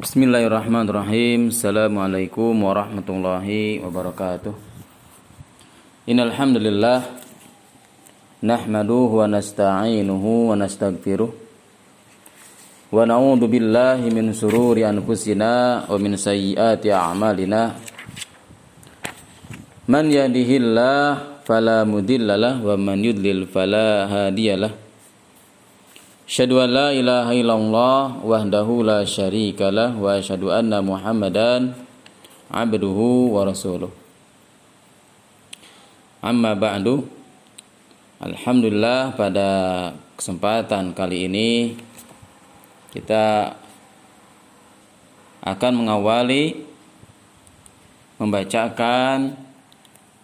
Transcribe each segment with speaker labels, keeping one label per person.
Speaker 1: Bismillahirrahmanirrahim. Assalamualaikum warahmatullahi wabarakatuh. Innal hamdalillah nahmaduhu wa nasta'inuhu wa nastaghfiruh wa na'udzu billahi min sururi anfusina wa min sayyiati a'malina. Man yahdihillah fala mudhillalah wa man yudlil fala hadiyalah. Asyhadu an la ilaha illallah wahdahu la syarikalah wa asyhadu anna Muhammadan abduhu wa rasuluh. Amma ba'du. Alhamdulillah pada kesempatan kali ini kita akan mengawali membacakan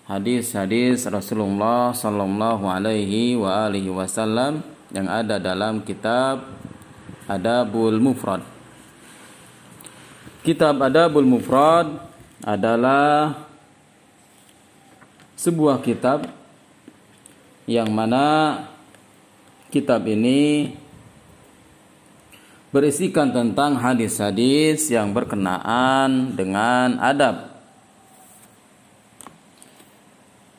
Speaker 1: hadis-hadis Rasulullah sallallahu alaihi wa alihi wasallam yang ada dalam kitab Adabul Mufrad. Kitab Adabul Mufrad adalah sebuah kitab yang mana kitab ini berisikan tentang hadis-hadis yang berkenaan dengan adab.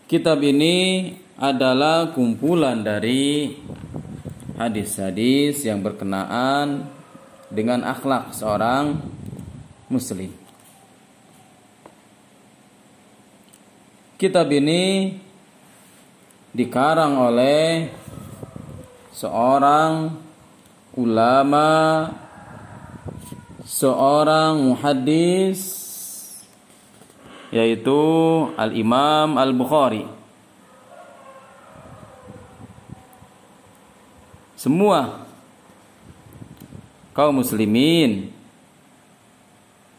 Speaker 1: Kitab ini adalah kumpulan dari hadis-hadis yang berkenaan dengan akhlak seorang muslim. Kitab ini dikarang oleh seorang ulama, seorang muhaddis yaitu Al-Imam Al-Bukhari. Semua kaum muslimin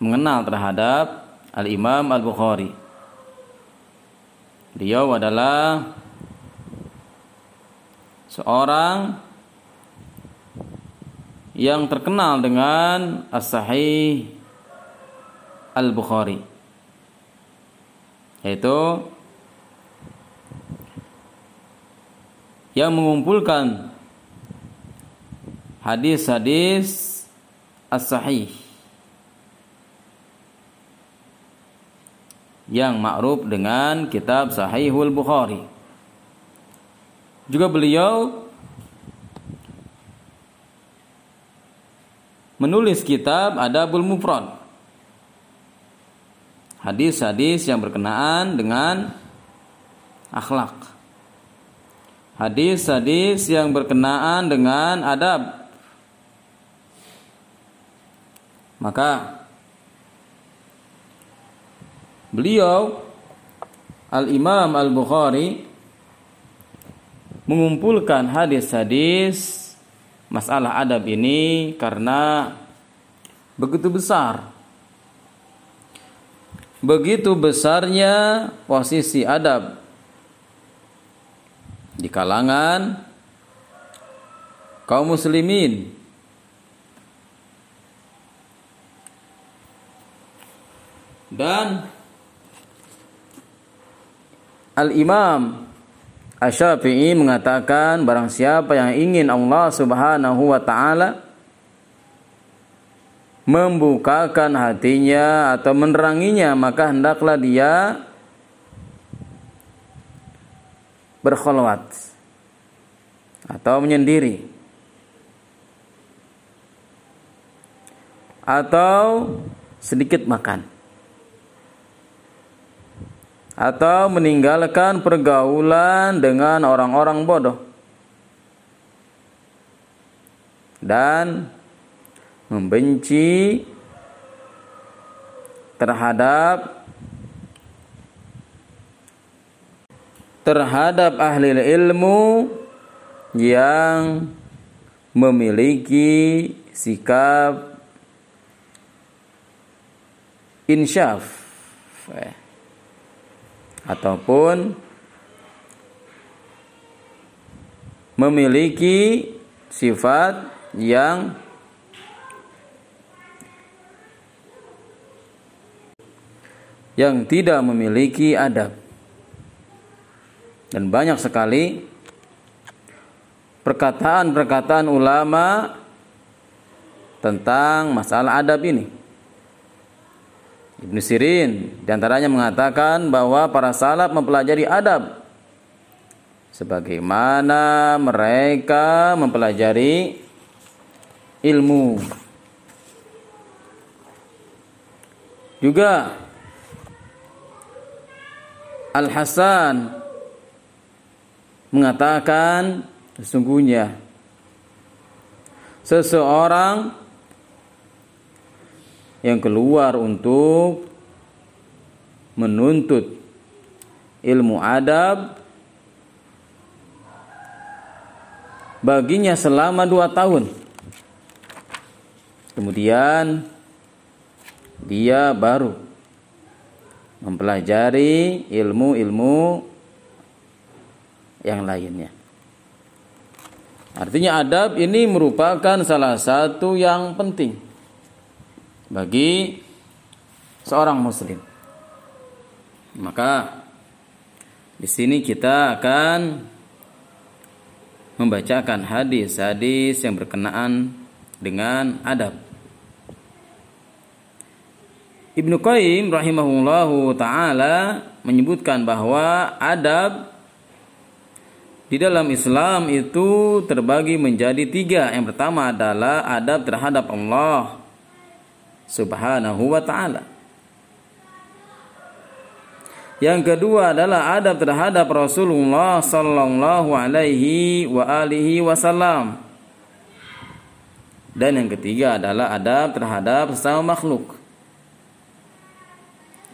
Speaker 1: mengenal terhadap Al-Imam Al-Bukhari. Beliau adalah seorang yang terkenal dengan As-Sahih Al-Bukhari. Yaitu yang mengumpulkan hadis-hadis as-sahih yang ma'ruf dengan kitab Sahihul Bukhari. Juga beliau menulis kitab Adabul Mufrad. Hadis-hadis yang berkenaan dengan akhlak. Hadis-hadis yang berkenaan dengan adab. Maka beliau Al-Imam Al-Bukhari mengumpulkan hadis-hadis masalah adab ini karena begitu besar. Begitu besarnya posisi adab di kalangan kaum muslimin Dan Al-Imam Asy-Syafi'i mengatakan barang siapa yang ingin Allah Subhanahu wa taala membukakan hatinya atau meneranginya maka hendaklah dia berkholwat atau menyendiri. Atau sedikit makan atau meninggalkan pergaulan dengan orang-orang bodoh. Dan membenci terhadap terhadap ahli ilmu yang memiliki sikap insyaf. Eh ataupun memiliki sifat yang yang tidak memiliki adab. Dan banyak sekali perkataan-perkataan ulama tentang masalah adab ini. Ibnu Sirin di antaranya mengatakan bahwa para salaf mempelajari adab sebagaimana mereka mempelajari ilmu. Juga Al Hasan mengatakan sesungguhnya seseorang yang keluar untuk menuntut ilmu adab baginya selama dua tahun. Kemudian dia baru mempelajari ilmu-ilmu yang lainnya. Artinya adab ini merupakan salah satu yang penting bagi seorang muslim. Maka di sini kita akan membacakan hadis-hadis yang berkenaan dengan adab. Ibnu Qayyim rahimahullahu taala menyebutkan bahwa adab di dalam Islam itu terbagi menjadi tiga. Yang pertama adalah adab terhadap Allah subhanahu wa ta'ala. Yang kedua adalah adab terhadap Rasulullah sallallahu alaihi wa alihi wasallam. Dan yang ketiga adalah adab terhadap sesama makhluk.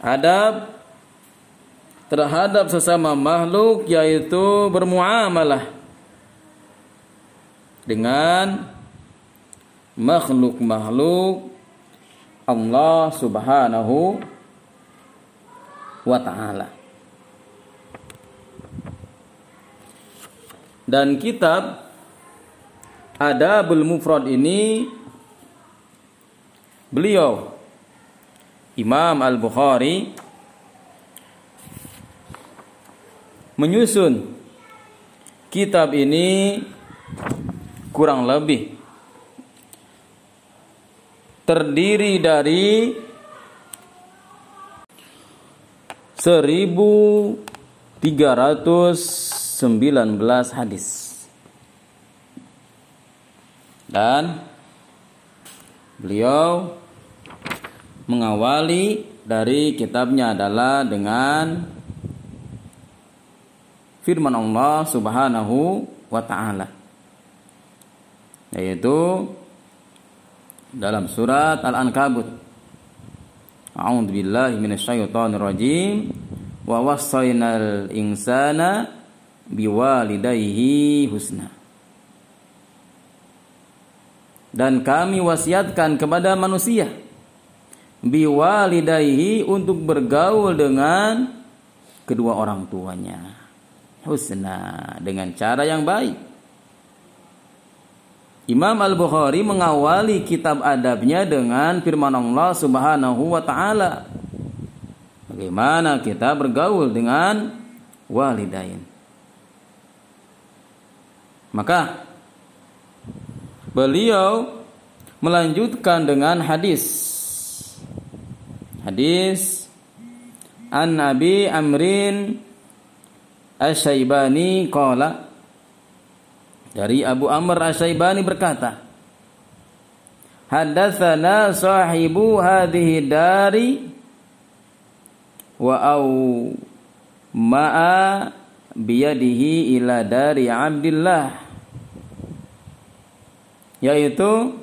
Speaker 1: Adab terhadap sesama makhluk yaitu bermuamalah dengan makhluk-makhluk Allah Subhanahu wa taala. Dan kitab Adabul Mufrad ini beliau Imam Al-Bukhari menyusun kitab ini kurang lebih terdiri dari 1319 hadis. Dan beliau mengawali dari kitabnya adalah dengan firman Allah Subhanahu wa taala yaitu dalam surat Al-Ankabut. A'udzu billahi minasyaitonir rajim. Wa wassaynal insana biwalidayhi husna. Dan kami wasiatkan kepada manusia biwalidayhi untuk bergaul dengan kedua orang tuanya. Husna dengan cara yang baik. Imam Al-Bukhari mengawali kitab adabnya dengan firman Allah Subhanahu wa taala. Bagaimana kita bergaul dengan walidain. Maka beliau melanjutkan dengan hadis. Hadis An Nabi Amrin Asy-Syaibani qala dari Abu Amr Asyaibani berkata, Hadatsana sahibu hadhihi dari wa au ma'a biyadihi ila dari Abdullah yaitu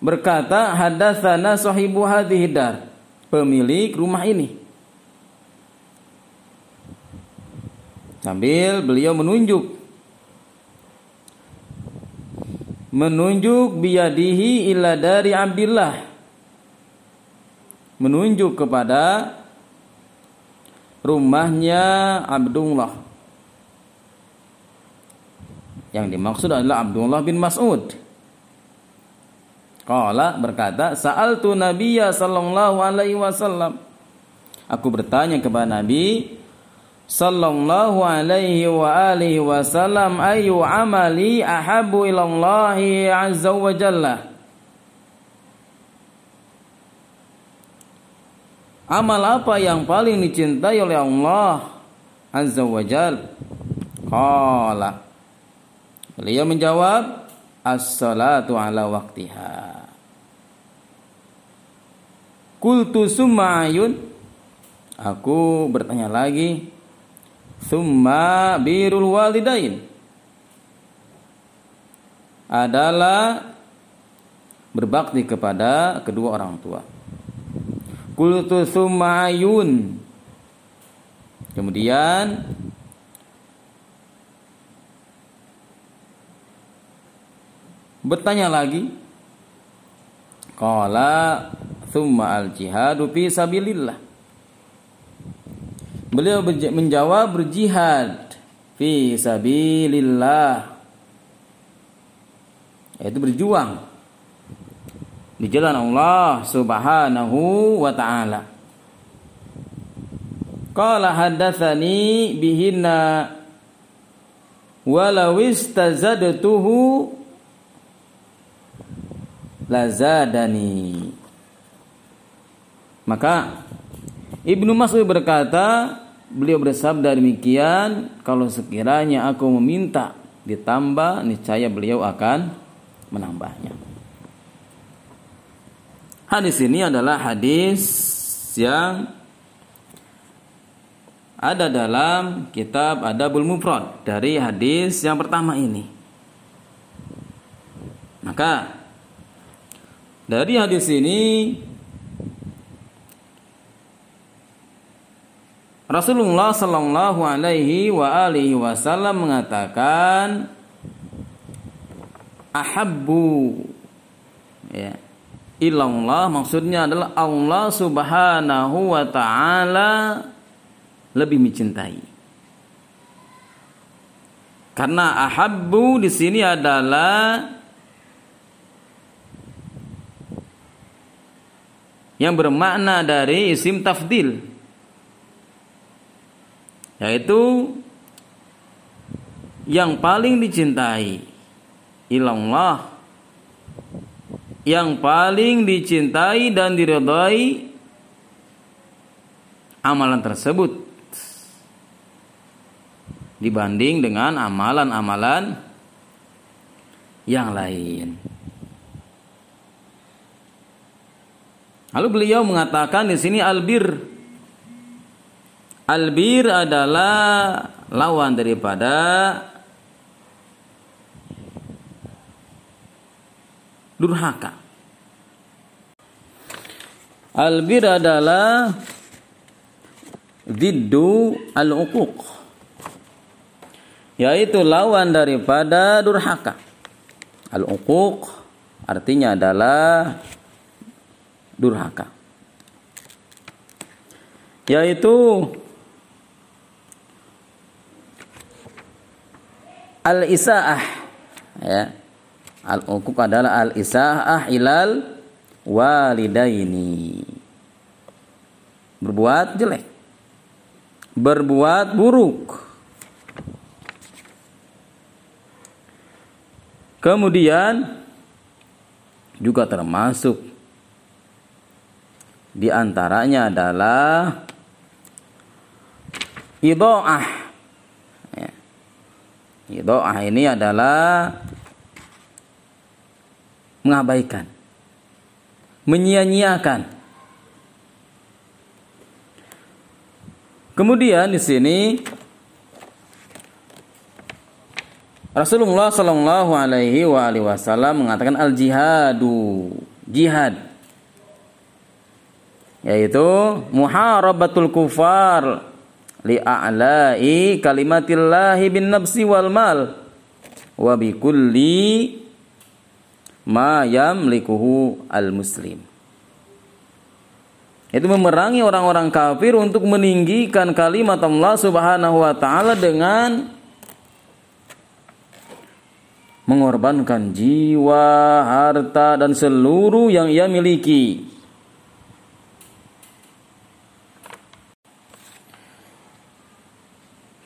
Speaker 1: berkata hadatsana sahibu hadhihi dar pemilik rumah ini Sambil beliau menunjuk. Menunjuk biyadihi ila dari Abdullah menunjuk kepada rumahnya Abdullah. Yang dimaksud adalah Abdullah bin Mas'ud. Qala berkata sa'altu nabiyya sallallahu alaihi wasallam. Aku bertanya kepada Nabi sallallahu alaihi wa alihi wasallam ayu amali ahabu ilallahi azza wa jalla Amal apa yang paling dicintai oleh Allah Azza wa Jal? Qala. Beliau menjawab, As-salatu ala waktiha. Kultu summa ayun. Aku bertanya lagi. Summa birul walidain. Adalah berbakti kepada kedua orang tua. Kultu summa ayun. Kemudian bertanya lagi Qala thumma al jihadu fi sabilillah. Beliau menjawab berjihad fi sabilillah. Yaitu berjuang di jalan Allah Subhanahu wa taala. Qala haddatsani bihinna walau istazadtuhu lazadani. Maka Ibnu Mas'ud berkata, beliau bersabda demikian, kalau sekiranya aku meminta ditambah, niscaya beliau akan menambahnya. Hadis ini adalah hadis yang ada dalam kitab Adabul Mufrad dari hadis yang pertama ini. Maka dari hadis ini Rasulullah Shallallahu Alaihi wa alihi Wasallam mengatakan ahabbu. Ya. Ilallah maksudnya adalah Allah Subhanahu wa taala lebih mencintai. Karena ahabbu di sini adalah yang bermakna dari isim tafdil yaitu yang paling dicintai ilallah yang paling dicintai dan diridhai amalan tersebut dibanding dengan amalan-amalan yang lain. Lalu beliau mengatakan di sini albir. Albir adalah lawan daripada durhaka. Albir adalah diddu al-uquq. Yaitu lawan daripada durhaka. Al-uquq artinya adalah durhaka yaitu al-isaah. Ya. Al-uquq adalah al-isaah ilal walidaini. Berbuat jelek. Berbuat buruk. Kemudian juga termasuk di antaranya adalah idoah. Idoah ini adalah mengabaikan, menyia-nyiakan. Kemudian di sini Rasulullah Shallallahu Alaihi Wasallam mengatakan al jihadu jihad yaitu muharabatul kufar li'a'la'i kalimatillahi bin nafsi wal mal. Wa bi kulli ma yamlikuhu al muslim itu memerangi orang-orang kafir untuk meninggikan kalimat Allah Subhanahu wa taala dengan mengorbankan jiwa, harta dan seluruh yang ia miliki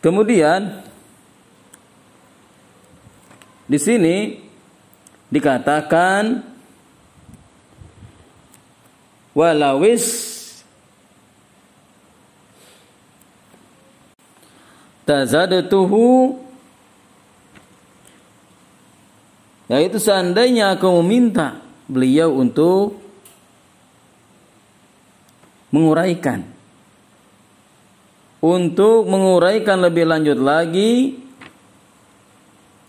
Speaker 1: Kemudian di sini dikatakan walawis tazadatuhu yaitu seandainya aku meminta beliau untuk menguraikan untuk menguraikan lebih lanjut lagi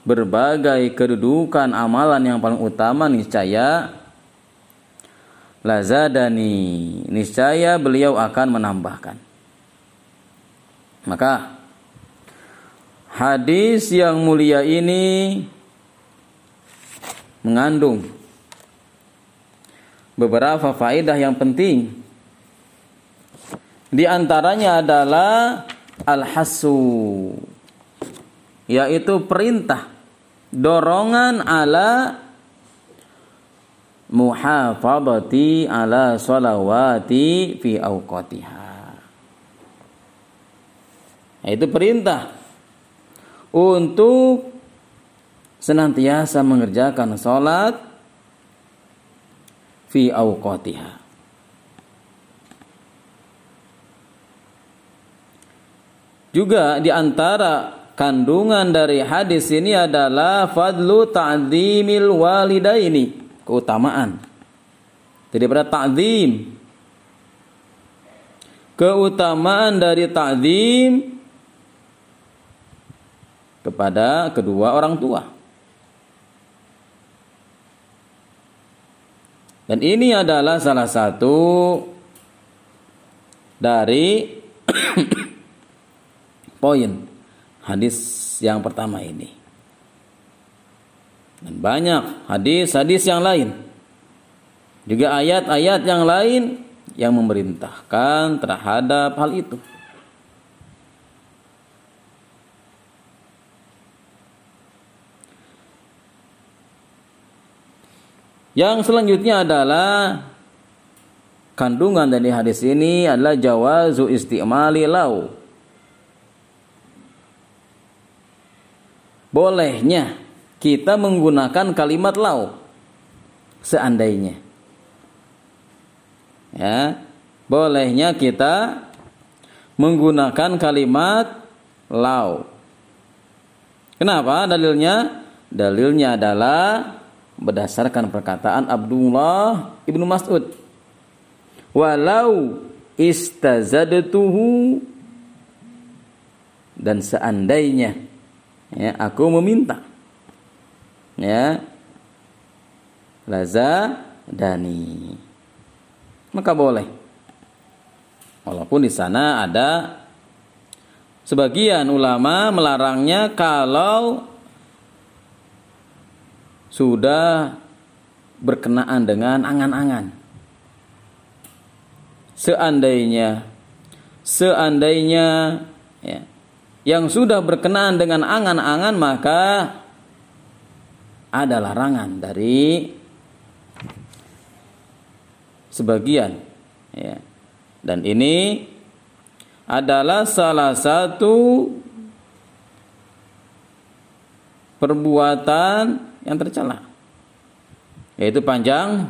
Speaker 1: berbagai kedudukan amalan yang paling utama niscaya lazadani. Niscaya beliau akan menambahkan. Maka hadis yang mulia ini mengandung beberapa faedah yang penting di antaranya adalah al-hasu yaitu perintah dorongan ala muhafadati ala salawati fi awqatiha. Itu perintah untuk senantiasa mengerjakan salat fi awqatiha. Juga di antara kandungan dari hadis ini adalah fadlu ta'zimil walidaini, keutamaan. Daripada ta'zim. Keutamaan dari ta'zim kepada kedua orang tua. Dan ini adalah salah satu dari poin hadis yang pertama ini. Dan banyak hadis-hadis yang lain. Juga ayat-ayat yang lain yang memerintahkan terhadap hal itu. Yang selanjutnya adalah kandungan dari hadis ini adalah jawazu istimali lau bolehnya kita menggunakan kalimat lau seandainya. Ya bolehnya kita menggunakan kalimat lau kenapa dalilnya? Dalilnya adalah berdasarkan perkataan Abdullah ibnu Mas'ud. Walau istazadtuhu dan seandainya ya aku meminta. Ya. Laza dani. Maka boleh. Walaupun di sana ada sebagian ulama melarangnya kalau sudah berkenaan dengan angan-angan. Seandainya seandainya ya, yang sudah berkenaan dengan angan-angan maka ada larangan dari sebagian ya. Dan ini adalah salah satu perbuatan yang tercela yaitu panjang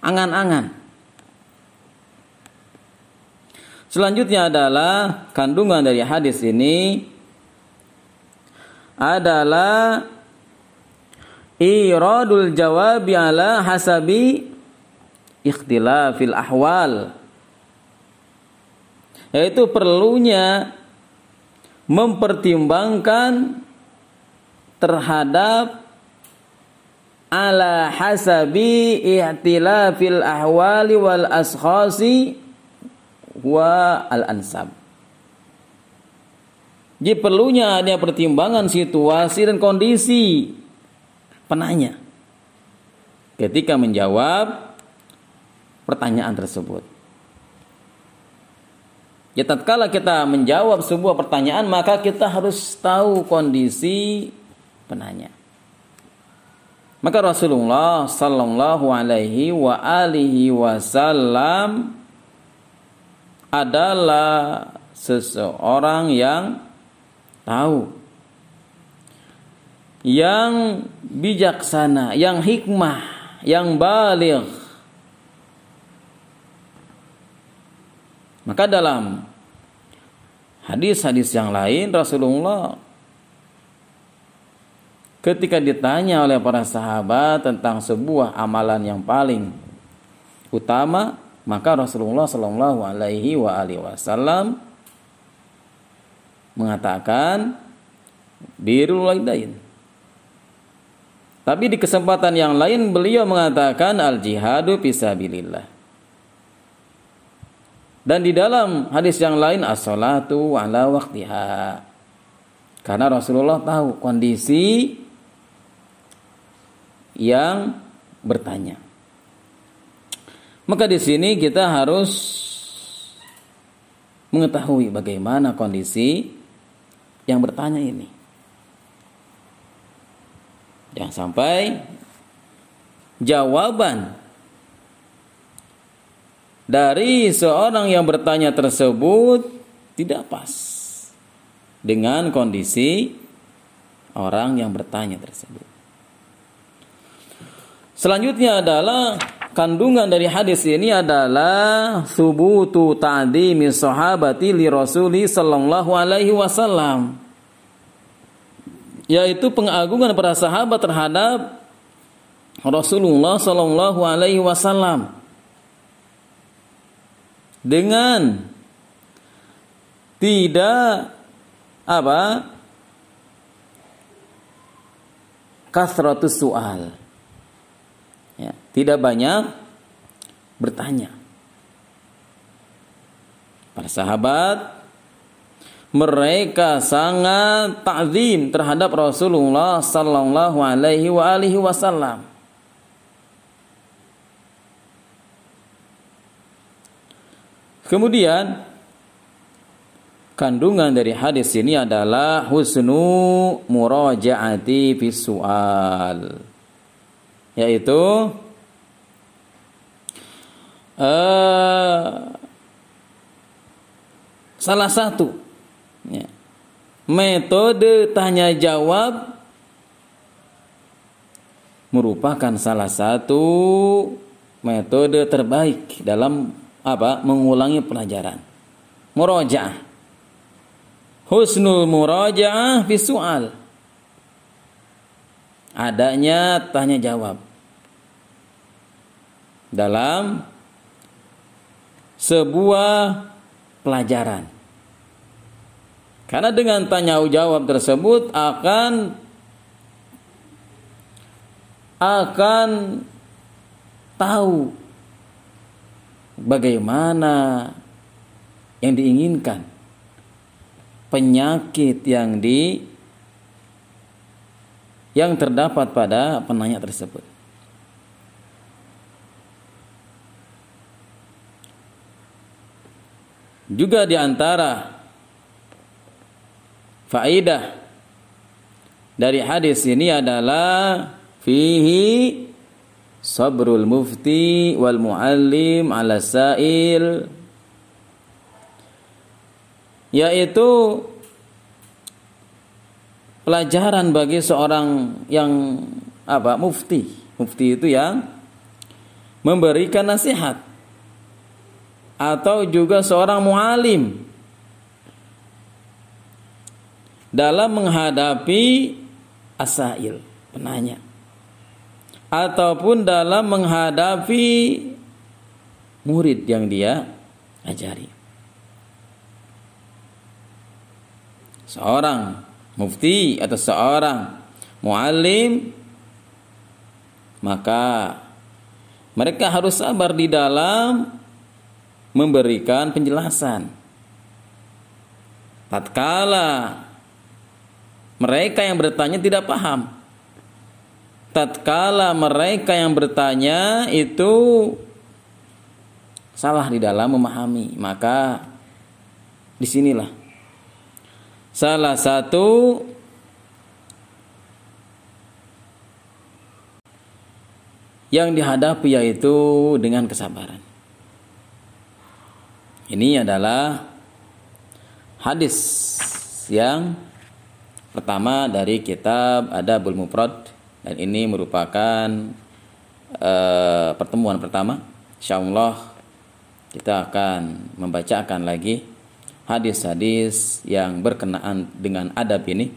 Speaker 1: angan-angan Selanjutnya adalah kandungan dari hadis ini adalah iradul jawab ala hasabi ikhtilafil ahwal yaitu perlunya mempertimbangkan terhadap ala hasabi ihtilafil ahwali wal askhasi wa al-ansab. Jadi perlunya ada pertimbangan situasi dan kondisi penanya ketika menjawab pertanyaan tersebut. Ya tatkala kita menjawab sebuah pertanyaan maka kita harus tahu kondisi penanya. Maka Rasulullah sallallahu alaihi wasallam adalah seseorang yang tahu yang bijaksana, yang hikmah, yang balik. Maka dalam hadis-hadis yang lain Rasulullah ketika ditanya oleh para sahabat tentang sebuah amalan yang paling utama maka Rasulullah Shallallahu Alaihi Wasallam mengatakan birrul walidain. Tapi di kesempatan yang lain beliau mengatakan al jihadu fisabilillah dan di dalam hadis yang lain as-salatu ala waktiha karena Rasulullah tahu kondisi yang bertanya. Maka di sini kita harus mengetahui bagaimana kondisi yang bertanya ini. Jangan sampai jawaban dari seorang yang bertanya tersebut tidak pas dengan kondisi orang yang bertanya tersebut. Selanjutnya adalah kandungan dari hadis ini adalah subutu ta'dimi sahabati li rasuli sallallahu alaihi wasallam yaitu pengagungan para sahabat terhadap Rasulullah sallallahu alaihi wasallam. Dengan tidak apa? Kasratus soal ya, tidak banyak bertanya. Para sahabat mereka sangat takzim terhadap Rasulullah sallallahu alaihi wasallam. Kemudian kandungan dari hadis ini adalah husnu murajaati fi soal yaitu uh, salah satu. Ya, metode tanya jawab merupakan salah satu metode terbaik dalam apa mengulangi pelajaran. Murojaah husnul murojaah fi soal adanya tanya jawab dalam sebuah pelajaran. Karena dengan tanya jawab tersebut akan akan tahu bagaimana yang diinginkan penyakit yang di yang terdapat pada penanya tersebut. Juga di antara faidah dari hadis ini adalah fihi sabrul mufti wal muallim ala sa'il yaitu pelajaran bagi seorang yang apa mufti. Mufti itu yang memberikan nasihat atau juga seorang mualim. Dalam menghadapi asail penanya. Ataupun dalam menghadapi murid yang dia ajari. Seorang mufti atau seorang muallim maka mereka harus sabar di dalam memberikan penjelasan. Tatkala mereka yang bertanya tidak paham. Tatkala mereka yang bertanya itu salah di dalam memahami, maka di sinilah salah satu yang dihadapi yaitu dengan kesabaran. Ini adalah hadis yang pertama dari kitab Adabul Mufrad dan ini merupakan uh, pertemuan pertama. Insyaallah kita akan membacakan lagi hadis-hadis yang berkenaan dengan adab ini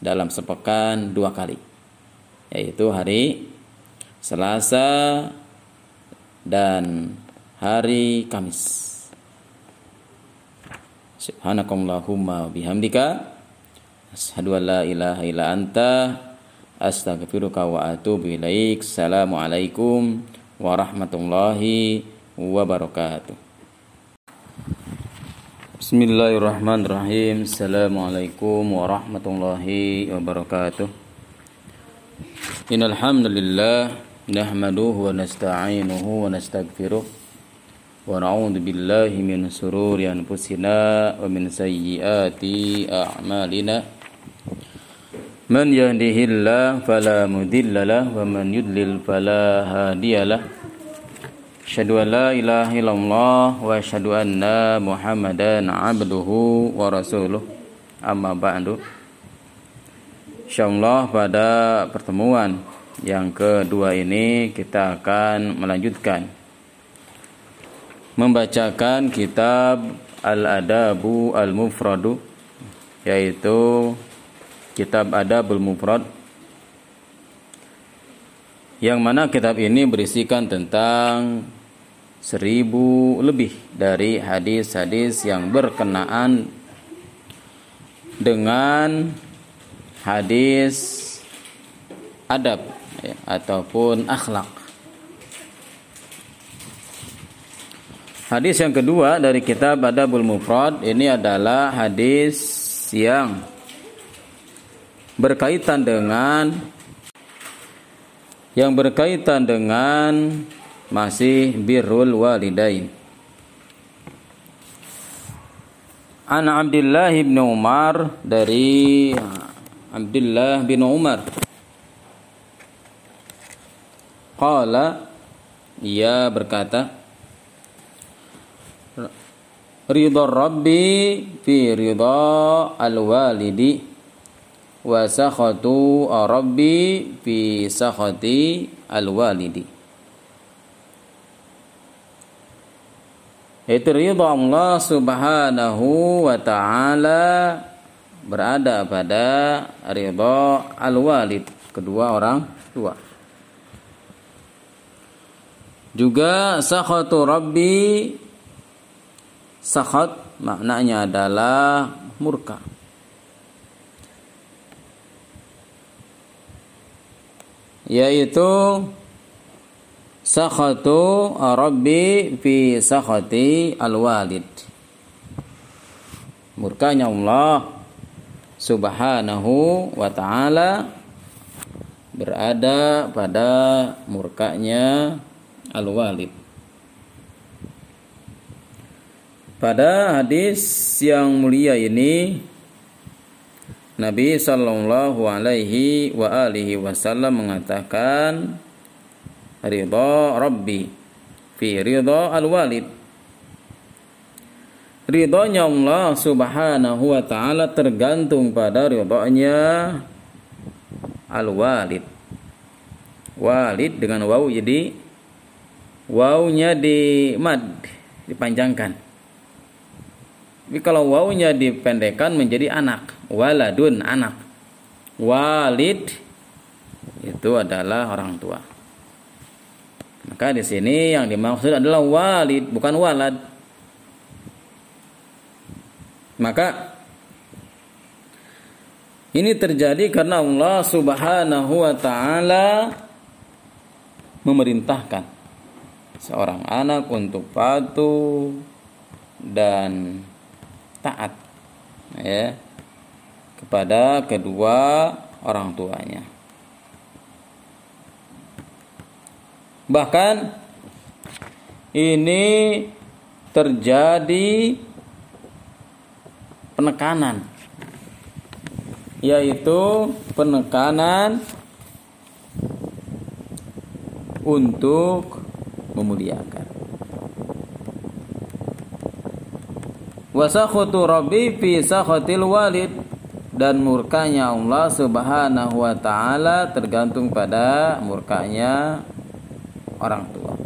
Speaker 1: dalam sepekan dua kali yaitu hari Selasa dan hari Kamis. Subhanakallahumma bihamdika asyhadu an la ilaha illa anta astaghfiruka wa atubu ilaik. Assalamualaikum warahmatullahi wabarakatuh. Bismillahirrahmanirrahim. Assalamualaikum warahmatullahi wabarakatuh. Innal hamdalillah nahmaduhu wa nasta'inuhu wa nastaghfiruh wa na'udzu billahi min sururi anfusina wa min sayyiati a'malina. من يهده الله فلا مضل له ومن يضلل فلا هادي له أشهد أن لا إله إلا الله وأشهد أن محمدا عبده ورسوله أما بعد Insyaallah pada pertemuan yang kedua ini kita akan melanjutkan membacakan kitab Al-Adabu Al-Mufradu yaitu kitab Adabul Mufrad yang mana kitab ini berisikan tentang seribu lebih dari hadis-hadis yang berkenaan dengan hadis adab ya, ataupun akhlak. Hadis yang kedua dari kitab Adabul Mufrad ini adalah hadis yang berkaitan dengan yang berkaitan dengan masih birrul walidain. An Abdullah bin Umar dari Abdullah bin Umar. Qala ia berkata Ridha Rabbi fi ridha al-walidi wa sakhatu rabbi fi sakhati al-walidi. Itu ridha Allah subhanahu wa ta'ala berada pada ridha al-walid. Kedua orang tua. Juga sakhatu rabbi sakhat maknanya adalah murka. Yaitu sakhatu rabbi fi sakhati alwalid. Murkanya Allah subhanahu wa ta'ala berada pada murkanya alwalid pada hadis yang mulia ini Nabi Shallallahu Alaihi wa alihi Wasallam mengatakan ridha Rabbi fi ridha al walid ridhonya Allah Subhanahu wa taala tergantung pada ridhonya al walid walid dengan waw jadi wawnya di mad dipanjangkan tapi kalau wawunya dipendekkan menjadi anak, waladun anak. Walid itu adalah orang tua. Maka di sini yang dimaksud adalah walid, bukan walad. Maka ini terjadi karena Allah Subhanahu wa taala memerintahkan seorang anak untuk patuh dan taat ya kepada kedua orang tuanya. Bahkan ini terjadi penekanan yaitu penekanan untuk memuliakan. Wasakhutu rabbi fi sakhatil walid dan murkanya Allah Subhanahu wa taala tergantung pada murkanya orang tua.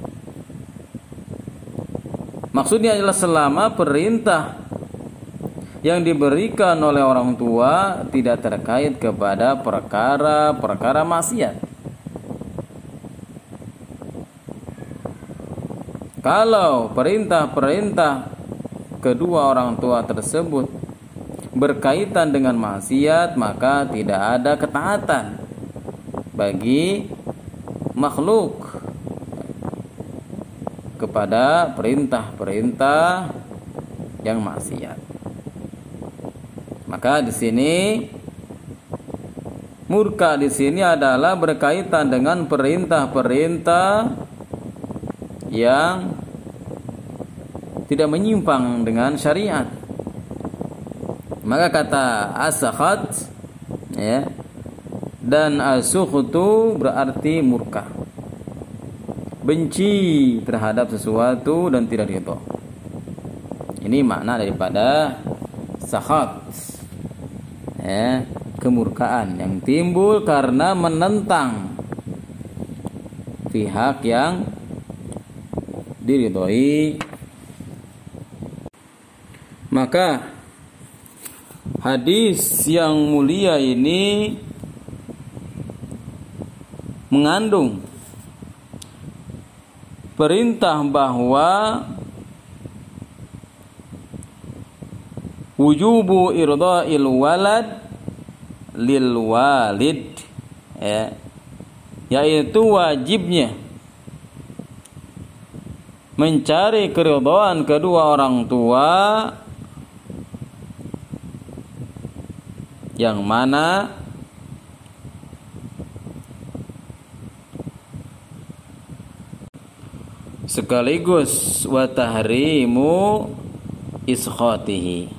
Speaker 1: Maksudnya adalah selama perintah yang diberikan oleh orang tua tidak terkait kepada perkara-perkara maksiat. Kalau perintah-perintah kedua orang tua tersebut berkaitan dengan maksiat, maka tidak ada ketaatan bagi makhluk kepada perintah-perintah yang maksiat. Maka di sini murka di sini adalah berkaitan dengan perintah-perintah yang tidak menyimpang dengan syariat. Maka kata asakhat ya dan asukhtu berarti murka. Benci terhadap sesuatu dan tidak ridho. Ini makna daripada sakhat. Ya, kemurkaan yang timbul karena menentang pihak yang diridhoi maka hadis yang mulia ini mengandung perintah bahwa wujubu irda'il walad lil walid ya yaitu wajibnya mencari keridhaan kedua orang tua yang mana? Sekaligus wa tahrimu iskhatihi.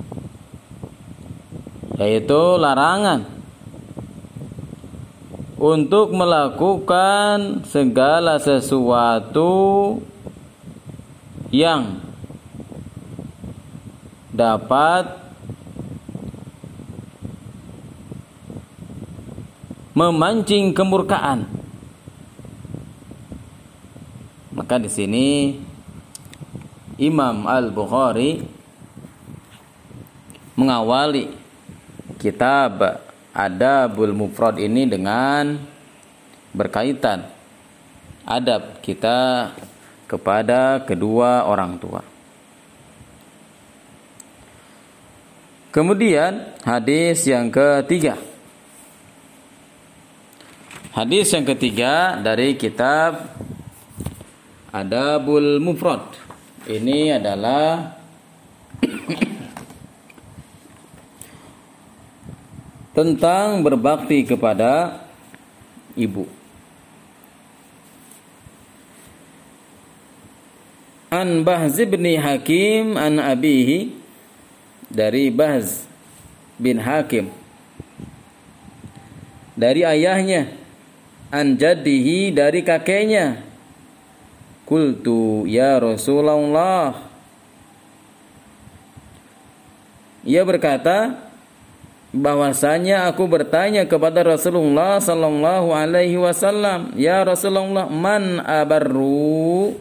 Speaker 1: Yaitu larangan. Untuk melakukan segala sesuatu yang dapat memancing kemurkaan. Maka di sini Imam Al-Bukhari mengawali kitab Adabul Mufrad ini dengan berkaitan adab kita kepada kedua orang tua. Kemudian hadis yang ketiga. Hadis yang ketiga dari kitab Adabul Mufrad. Ini adalah tentang berbakti kepada ibu. An Bahz bin Hakim an abihi dari Bahz bin Hakim dari ayahnya an jaddihi dari kakeknya. Kultu ya Rasulullah. Ia berkata bahwasanya aku bertanya kepada Rasulullah sallallahu alaihi wasallam ya Rasulullah man abarru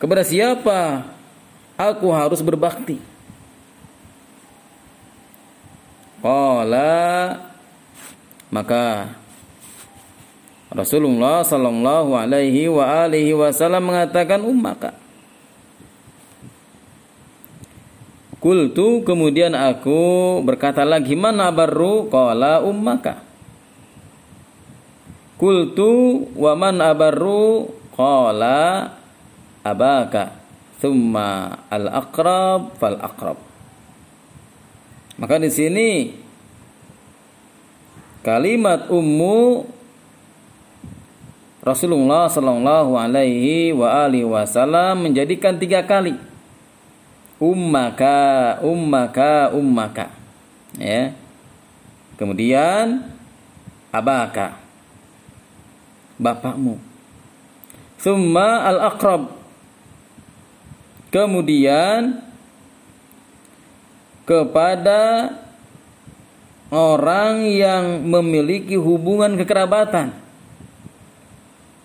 Speaker 1: kepada siapa aku harus berbakti? Qala maka Rasulullah sallallahu alaihi wa alihi wasallam mengatakan ummaka. Kultu kemudian aku berkata lagi mana baru qala ummaka. Kultu wa man abarru qala abaka thumma al aqrab fal aqrab. Maka di sini kalimat ummu Rasulullah Shallallahu Alaihi wa alihi Wasallam menjadikan tiga kali. Ummaka ummaka ummaka. Ya. Kemudian abaka. Bapakmu. Summa al aqrab kemudian kepada orang yang memiliki hubungan kekerabatan.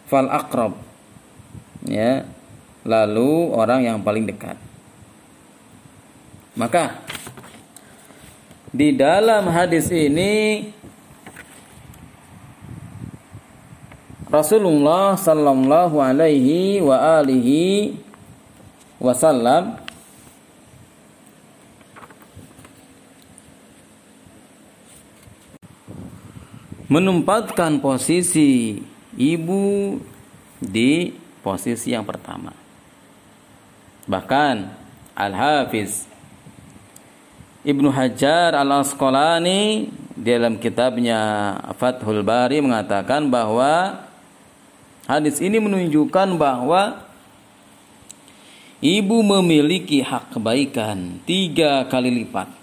Speaker 1: Fal akrab. Ya. Lalu orang yang paling dekat. Maka di dalam hadis ini Rasulullah sallallahu alaihi wa alihi wasallam menempatkan posisi ibu di posisi yang pertama. Bahkan Al-Hafiz Ibnu Hajar Al-Asqalani dalam kitabnya Fathul Bari mengatakan bahwa hadis ini menunjukkan bahwa ibu memiliki hak kebaikan tiga kali lipat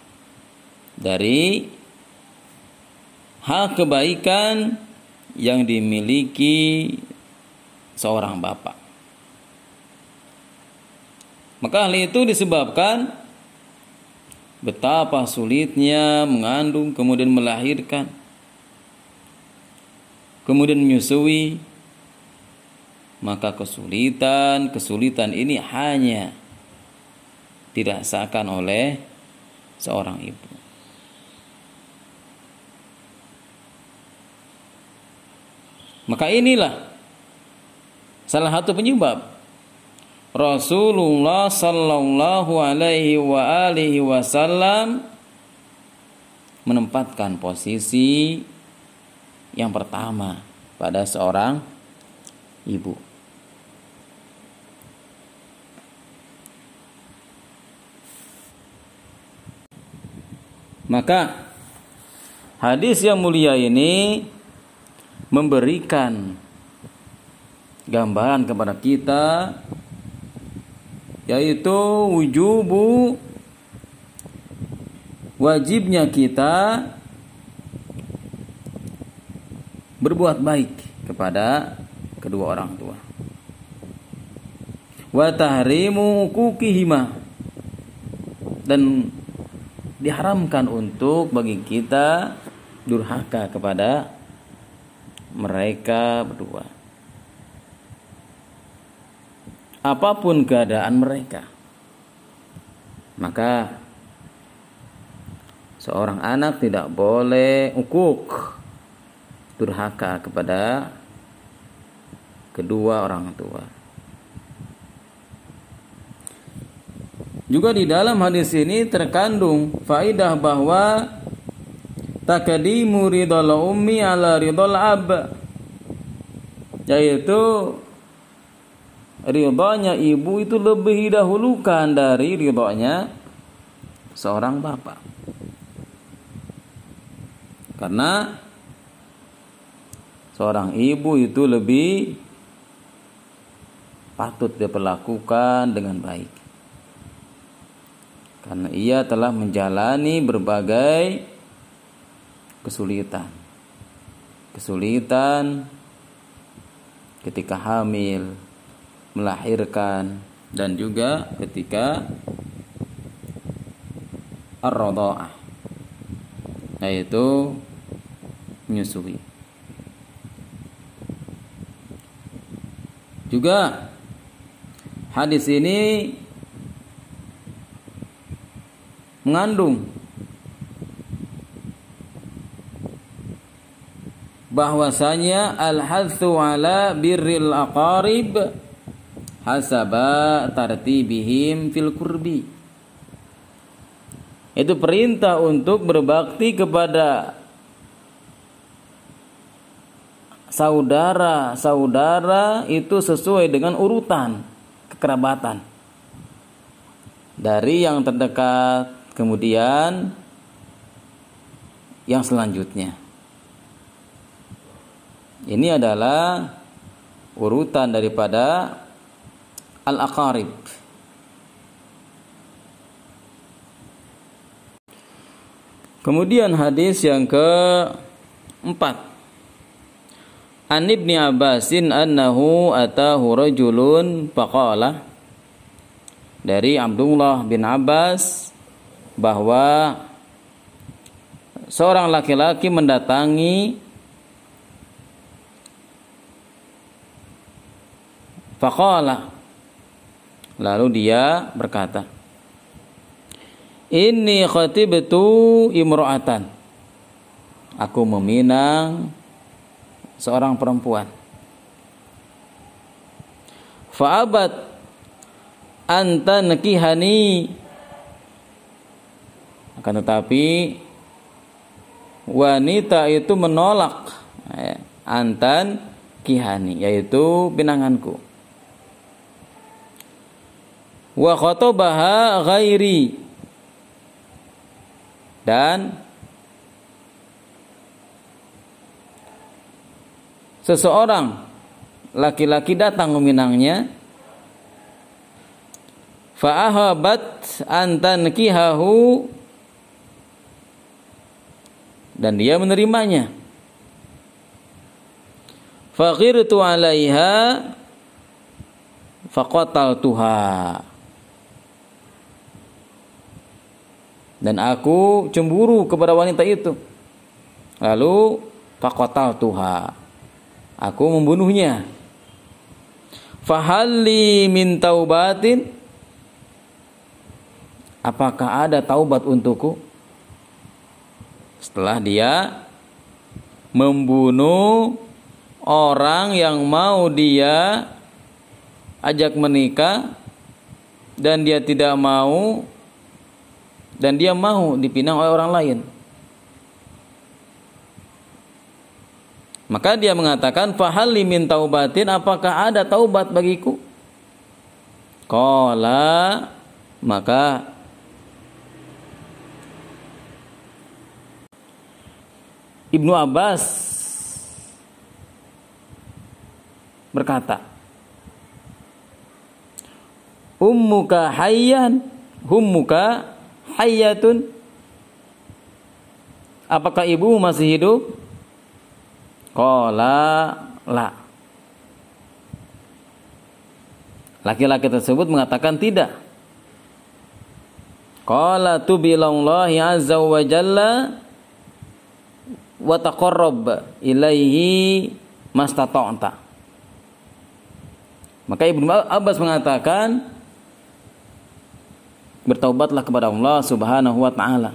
Speaker 1: dari hak kebaikan yang dimiliki seorang bapak. Maka hal itu disebabkan betapa sulitnya mengandung kemudian melahirkan kemudian menyusui maka kesulitan kesulitan ini hanya dirasakan oleh seorang ibu Maka inilah salah satu penyebab Rasulullah sallallahu alaihi wa alihi wasallam menempatkan posisi yang pertama pada seorang ibu. Maka hadis yang mulia ini memberikan gambaran kepada kita yaitu wujubu wajibnya kita berbuat baik kepada kedua orang tua. Wa tahrimu kukihima dan diharamkan untuk bagi kita durhaka kepada mereka berdua. Apa pun keadaan mereka, maka seorang anak tidak boleh ukuk durhaka kepada kedua orang tua. Juga di dalam hadis ini terkandung faidah bahwa takadimu ridol ummi ala ridol ab. Yaitu ridhonya ibu itu lebih didahulukan dari ridhonya seorang bapak. Karena seorang ibu itu lebih patut diperlakukan dengan baik. Karena ia telah menjalani berbagai kesulitan. Kesulitan ketika hamil, melahirkan dan juga ketika ar-radha'ah yaitu menyusui. Juga hadis ini mengandung bahwasanya al-hathu ala birril aqarib hasaba tartibihim fil kurbi. Itu perintah untuk berbakti kepada saudara-saudara itu sesuai dengan urutan kekerabatan. Dari yang terdekat kemudian yang selanjutnya ini adalah urutan daripada al-aqarib. Kemudian hadis yang keempat. An Ibni Abbasin annahu atahu rajulun faqala dari Abdullah bin Abbas bahwa seorang laki-laki mendatangi Faqala Lalu dia berkata Inni khatibtu imra'atan. Aku meminang seorang perempuan. Fa'abat anta nakihani akan tetapi wanita itu menolak ya, antan kihani yaitu pinanganku wa khatabaha ghairi. Dan seseorang laki-laki datang meminangnya fa'ahabat antan kihahu dan dia menerimanya. Faqirtu alaiha faqatal tuha dan aku cemburu kepada wanita itu. Lalu fakotal tuha. Aku membunuhnya. Fahalli min taubatin. Apakah ada taubat untukku? Setelah dia membunuh orang yang mau dia ajak menikah dan dia tidak mau dan dia mau dipinang oleh orang lain. Maka dia mengatakan, "Fahal min taubatin, apakah ada taubat bagiku?" Qala maka Ibnu Abbas berkata, "Ummuka hayyan, hummuka hayyatun Apakah ibu masih hidup? Qala la. Laki-laki tersebut mengatakan tidak. Qala tubilallahi azza wa jalla wa taqarrab ilaihi mastata'ta. Maka Ibnu Abbas mengatakan bertaubatlah kepada Allah Subhanahu wa taala.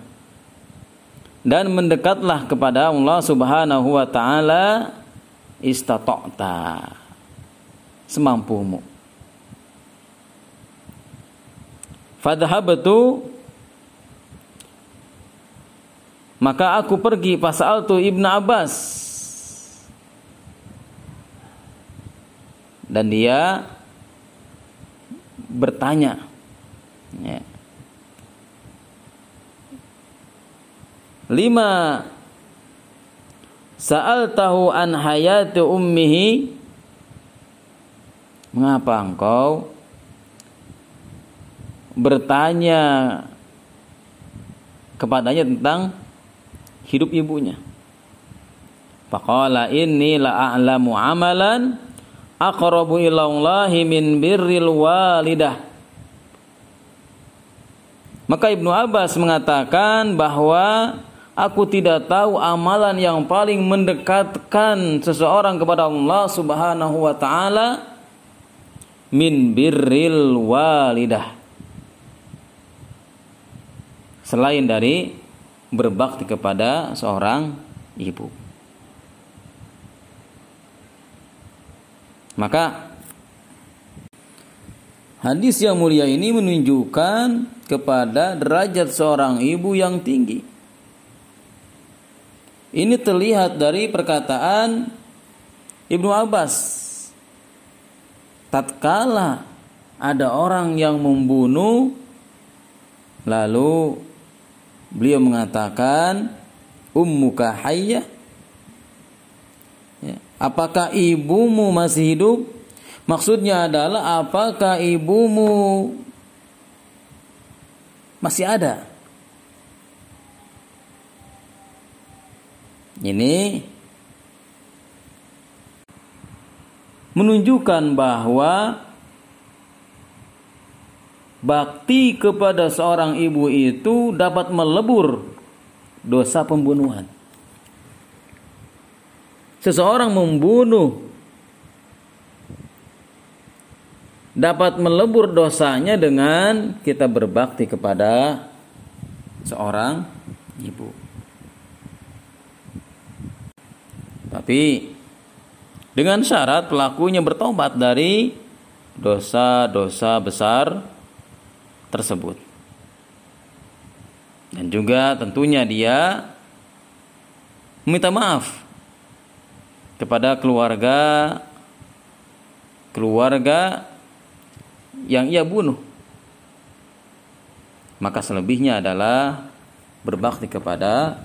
Speaker 1: Dan mendekatlah kepada Allah Subhanahu wa taala istata'ta semampumu. Fadhahabtu maka aku pergi pasal tu Ibn Abbas. Dan dia bertanya ya, Lima Sa'al tahu an hayati ummihi Mengapa engkau bertanya kepadanya tentang hidup ibunya? Faqala inni la a'lamu amalan aqrabu ila Allahi min birril walidah. Maka Ibnu Abbas mengatakan bahwa Aku tidak tahu amalan yang paling mendekatkan seseorang kepada Allah Subhanahu wa taala min birril walidah. Selain dari berbakti kepada seorang ibu. Maka hadis yang mulia ini menunjukkan kepada derajat seorang ibu yang tinggi ini terlihat dari perkataan Ibnu Abbas. Tatkala ada orang yang membunuh lalu beliau mengatakan ummuka hayya ya. apakah ibumu masih hidup maksudnya adalah apakah ibumu masih ada Ini menunjukkan bahwa bakti kepada seorang ibu itu dapat melebur dosa pembunuhan. Seseorang membunuh dapat melebur dosanya dengan kita berbakti kepada seorang ibu. Tapi dengan syarat pelakunya bertobat dari dosa-dosa besar tersebut. Dan juga tentunya dia meminta maaf kepada keluarga keluarga yang ia bunuh. Maka selebihnya adalah berbakti kepada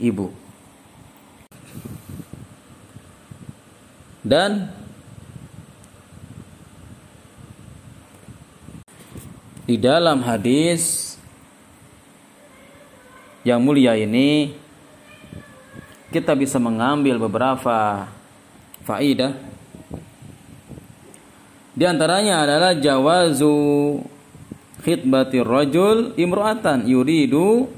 Speaker 1: ibu. Dan di dalam hadis yang mulia ini kita bisa mengambil beberapa faidah. Di antaranya adalah jawazu khidbati rajul imra'atan yuridu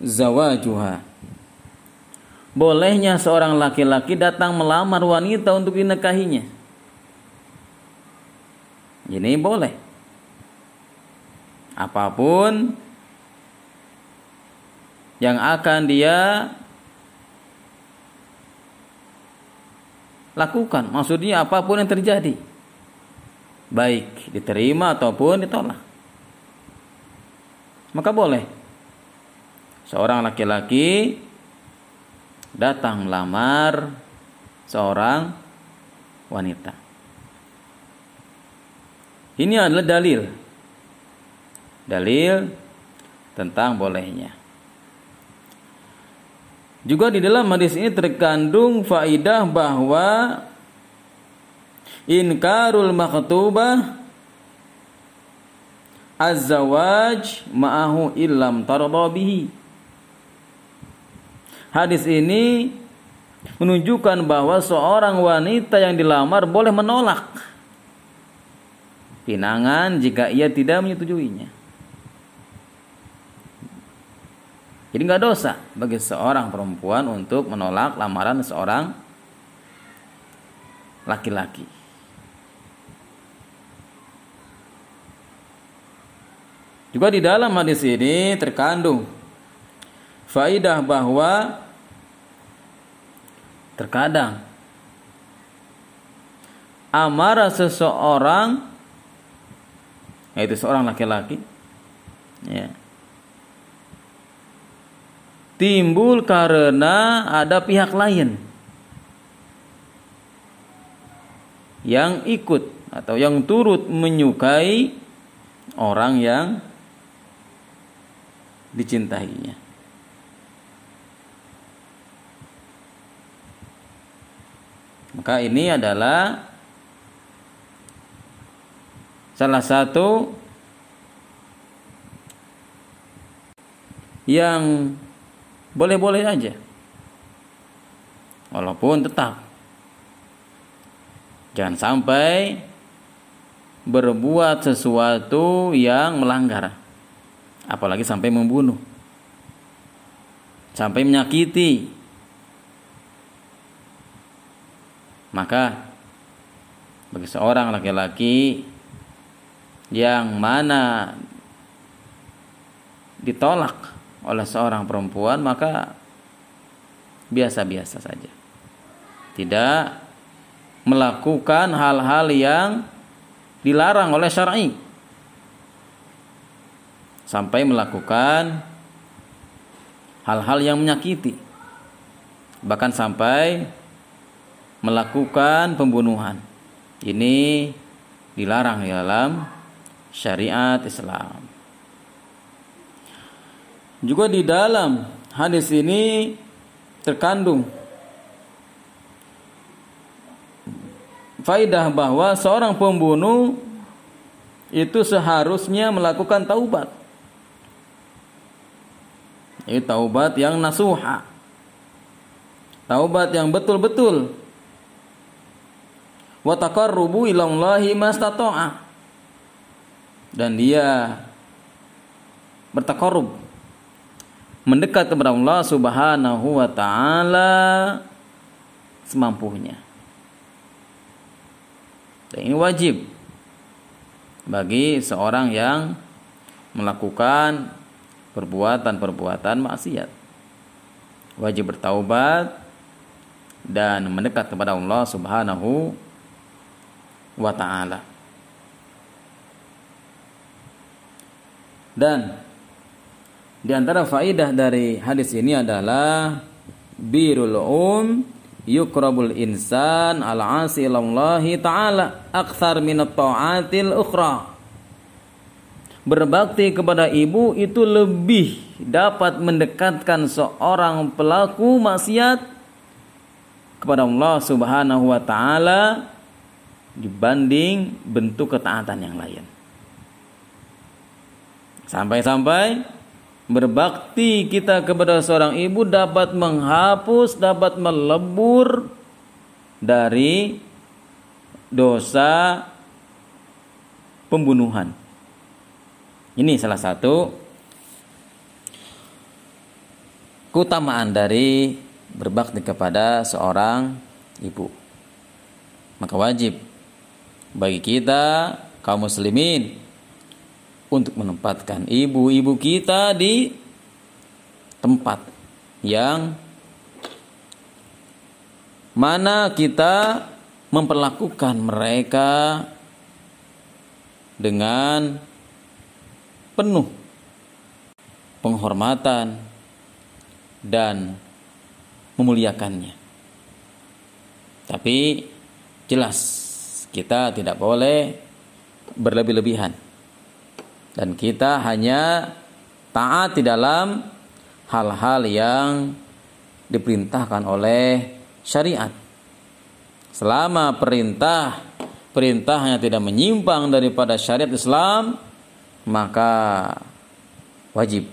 Speaker 1: zawajuha bolehnya seorang laki-laki datang melamar wanita untuk dinikahinya. Ini boleh. Apa pun yang akan dia lakukan, maksudnya apa pun yang terjadi, baik diterima ataupun ditolak, maka boleh seorang laki-laki datang melamar seorang wanita. Ini adalah dalil. Dalil tentang bolehnya. Juga di dalam hadis ini terkandung faidah bahwa inkarul maktubah az-zawaj ma'ahu illam tardabihi Hadis ini menunjukkan bahwa seorang wanita yang dilamar boleh menolak pinangan jika ia tidak menyetujuinya. Jadi nggak dosa bagi seorang perempuan untuk menolak lamaran seorang laki-laki. Juga di dalam hadis ini terkandung faidah bahwa terkadang amarah seseorang yaitu seorang laki-laki ya timbul karena ada pihak lain yang ikut atau yang turut menyukai orang yang dicintainya. Maka ini adalah salah satu yang boleh-boleh aja. Walaupun tetap jangan sampai berbuat sesuatu yang melanggar. Apalagi sampai membunuh. Sampai menyakiti Maka bagi seorang laki-laki yang mana ditolak oleh seorang perempuan maka biasa-biasa saja. Tidak melakukan hal-hal yang dilarang oleh syar'i. Sampai melakukan hal-hal yang menyakiti. Bahkan sampai melakukan pembunuhan. Ini dilarang di dalam syariat Islam. Juga di dalam hadis ini terkandung faidah bahwa seorang pembunuh itu seharusnya melakukan taubat. Ini taubat yang nasuha. Taubat yang betul-betul wa taqarrubu ilallahi mastata'a dan dia bertakarub mendekat kepada Allah Subhanahu wa taala semampunya. Dan ini wajib bagi seorang yang melakukan perbuatan-perbuatan maksiat. Wajib bertaubat dan mendekat kepada Allah Subhanahu taala. Dan di antara faidah dari hadis ini adalah birul um yukrabul insan al asi ta'ala akthar min ta'atil ukhra berbakti kepada ibu itu lebih dapat mendekatkan seorang pelaku maksiat kepada Allah Subhanahu wa taala dibanding bentuk ketaatan yang lain. Sampai-sampai berbakti kita kepada seorang ibu dapat menghapus, dapat melebur dari dosa pembunuhan. Ini salah satu keutamaan dari berbakti kepada seorang ibu. Maka wajib bagi kita kaum muslimin untuk menempatkan ibu-ibu kita di tempat yang mana kita memperlakukan mereka dengan penuh penghormatan dan memuliakannya. Tapi jelas kita tidak boleh berlebih-lebihan. Dan kita hanya taat di dalam hal-hal yang diperintahkan oleh syariat. Selama perintah perintahnya tidak menyimpang daripada syariat Islam, maka wajib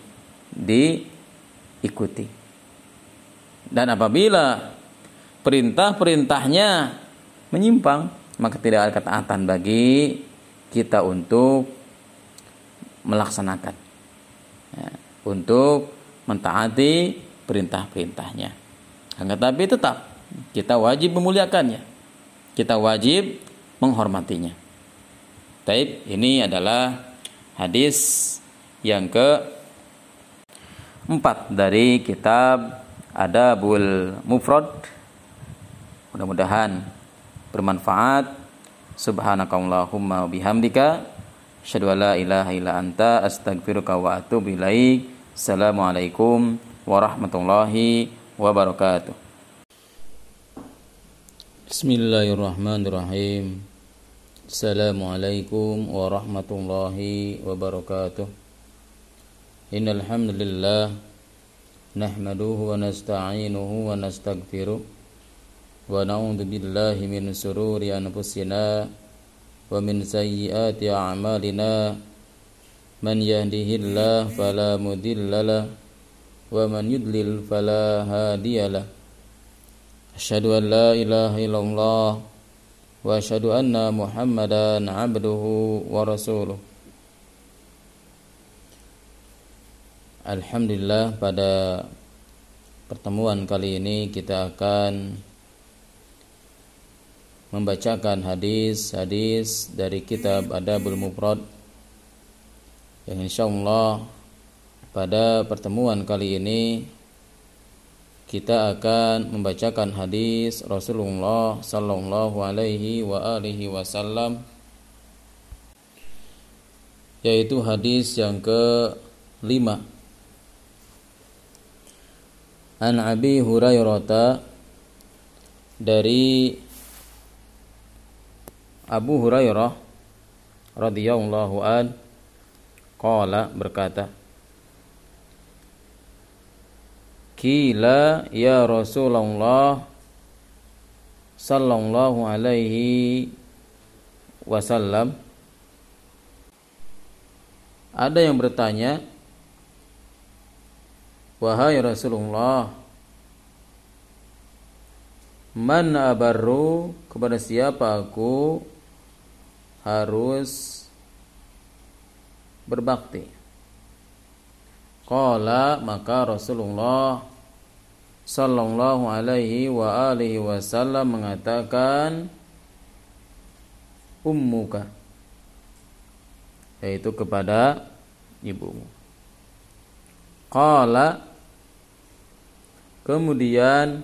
Speaker 1: diikuti. Dan apabila perintah-perintahnya menyimpang, maka tidak ada ketaatan bagi kita untuk melaksanakan. Ya, untuk mentaati perintah-perintahnya. Tetapi tetap kita wajib memuliakannya. Kita wajib menghormatinya. Taib, ini adalah hadis yang ke empat dari kitab Adabul Mufrad. Mudah-mudahan bermanfaat. Subhanakallahumma bihamdika asyhadu an la ilaha illa anta astaghfiruka wa atubu ilaik. Assalamualaikum warahmatullahi wabarakatuh. Bismillahirrahmanirrahim. Assalamualaikum warahmatullahi wabarakatuh. Innal hamdalillah nahmaduhu wa nasta'inuhu wa nastaghfiruh na'udzu billahi min sururi anfusina wa min sayyiati a'malina. Man yahdihillahu fala mudhillalah wa man yudlil fala hadiyalah asyhadu an la ilaha illallah wa asyhadu anna muhammadan abduhu wa rasuluh. Alhamdulillah pada pertemuan kali ini kita akan membacakan hadis-hadis dari kitab Adabul Mufrad yang insyaallah pada pertemuan kali ini kita akan membacakan hadis Rasulullah sallallahu alaihi wa alihi wasallam yaitu hadis yang ke lima An Abi Hurairah dari Abu Hurairah radhiyallahu an qala berkata Kila ya Rasulullah sallallahu alaihi wasallam. Ada yang bertanya Wahai Rasulullah Man abarru kepada siapa aku harus berbakti Qala maka Rasulullah Sallallahu alaihi wa alihi wasallam mengatakan Ummuka yaitu kepada ibumu. Qala kemudian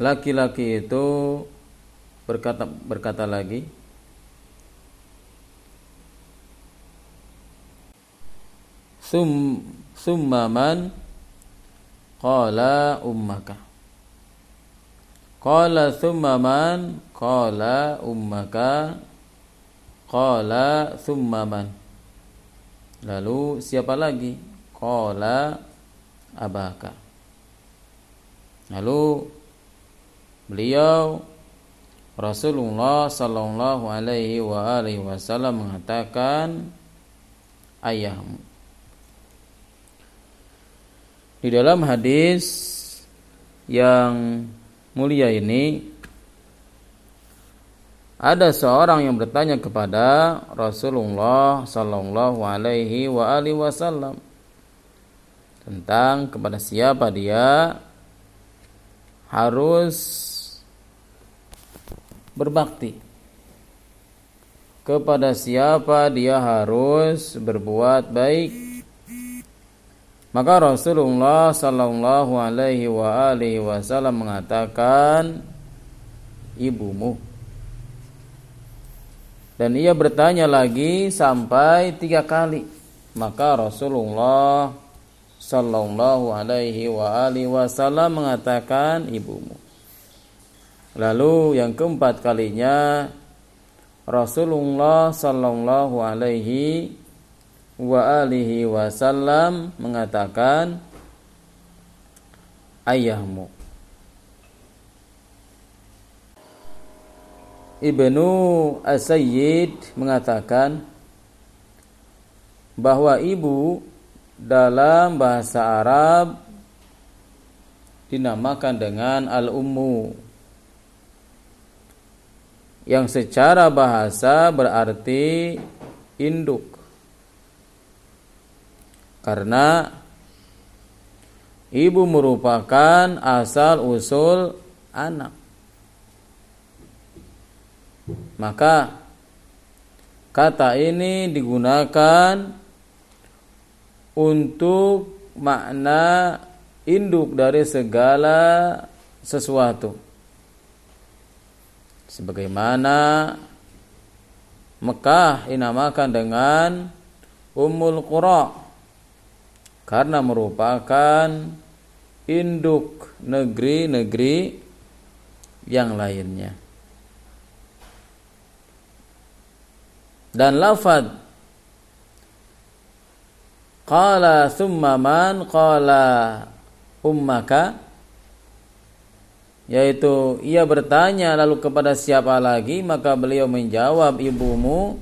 Speaker 1: laki-laki itu berkata berkata lagi. Sum summaman qala ummaka. Qala summaman qala ummaka. Qala summaman lalu siapa lagi? Qala abaka. Lalu beliau Rasulullah sallallahu alaihi wasallam mengatakan ayahmu. Di dalam hadis yang mulia ini ada seorang yang bertanya kepada Rasulullah sallallahu alaihi wasallam tentang kepada siapa dia harus berbakti kepada siapa dia harus berbuat baik maka Rasulullah sallallahu alaihi wa alihi wasallam mengatakan ibumu. Dan ia bertanya lagi sampai tiga kali. Maka Rasulullah sallallahu alaihi wa alihi wasallam mengatakan ibumu. Lalu yang keempat kalinya Rasulullah sallallahu alaihi wa alihi wasallam mengatakan ayahmu Ibnu As-Sayyid mengatakan bahwa ibu dalam bahasa Arab dinamakan dengan al-ummu yang secara bahasa berarti induk karena ibu merupakan asal usul anak. Maka kata ini digunakan untuk makna induk dari segala sesuatu. Sebagaimana Mekah dinamakan dengan Ummul Qura karena merupakan induk negeri-negeri yang lainnya. Dan lafad qala thumma man qala ummaka yaitu ia bertanya lalu kepada siapa lagi? Maka beliau menjawab ibumu.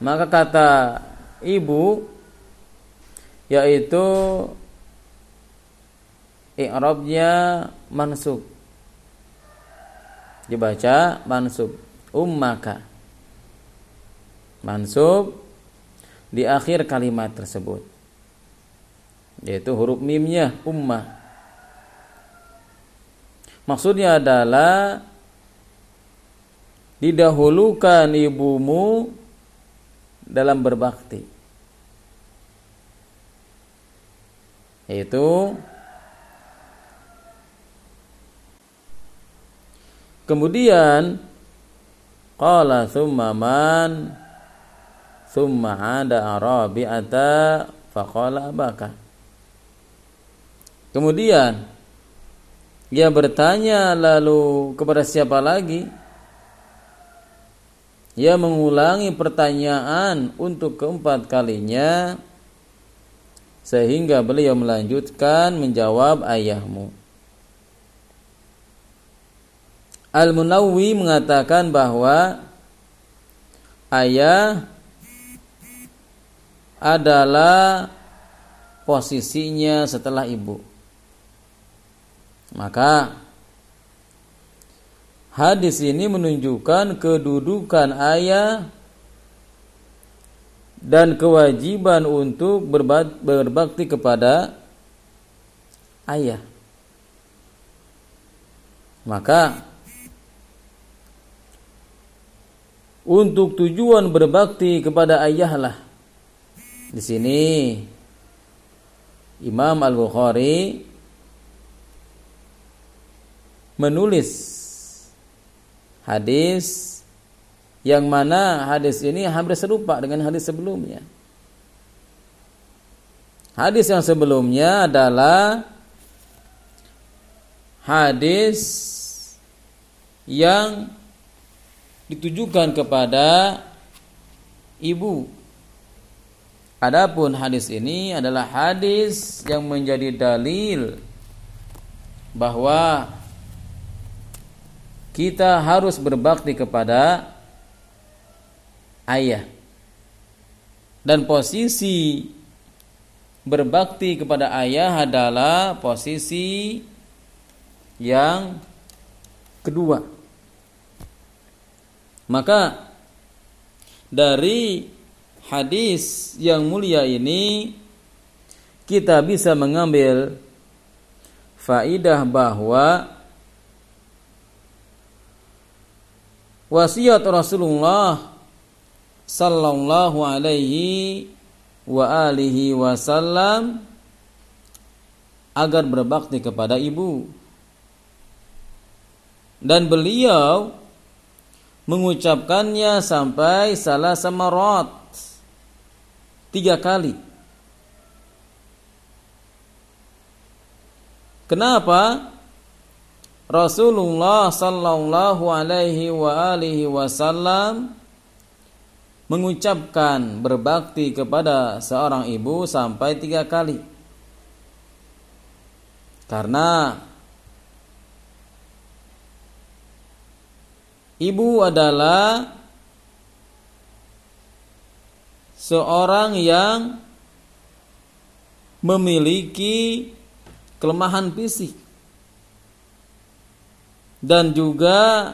Speaker 1: Maka kata ibu yaitu i'rabnya mansub. Dibaca mansub. Ummaka. Mansub di akhir kalimat tersebut. Yaitu huruf mimnya ummah maksudnya adalah didahulukan ibumu dalam berbakti. Yaitu kemudian qala thumma man thumma ada arabi'ata faqala abaka. Kemudian ia bertanya lalu kepada siapa lagi ia mengulangi pertanyaan untuk keempat kalinya sehingga beliau melanjutkan menjawab ayahmu. Al-Munawwi mengatakan bahwa ayah adalah posisinya setelah ibu. Maka hadis ini menunjukkan kedudukan ayah dan kewajiban untuk berbakti kepada ayah. Maka untuk tujuan berbakti kepada ayahlah. Di sini Imam Al-Bukhari menulis hadis yang mana hadis ini hampir serupa dengan hadis sebelumnya. Hadis yang sebelumnya adalah hadis yang ditujukan kepada ibu. Adapun hadis ini adalah hadis yang menjadi dalil bahwa kita harus berbakti kepada ayah. Dan posisi berbakti kepada ayah adalah posisi yang kedua. Maka dari hadis yang mulia ini kita bisa mengambil faidah bahwa wasiat Rasulullah sallallahu alaihi wa alihi wasallam agar berbakti kepada ibu. Dan beliau mengucapkannya sampai salah samarat tiga kali. Kenapa? Rasulullah sallallahu alaihi wa alihi wasallam mengucapkan berbakti kepada seorang ibu sampai tiga kali. Karena Ibu adalah seorang yang memiliki kelemahan fisik dan juga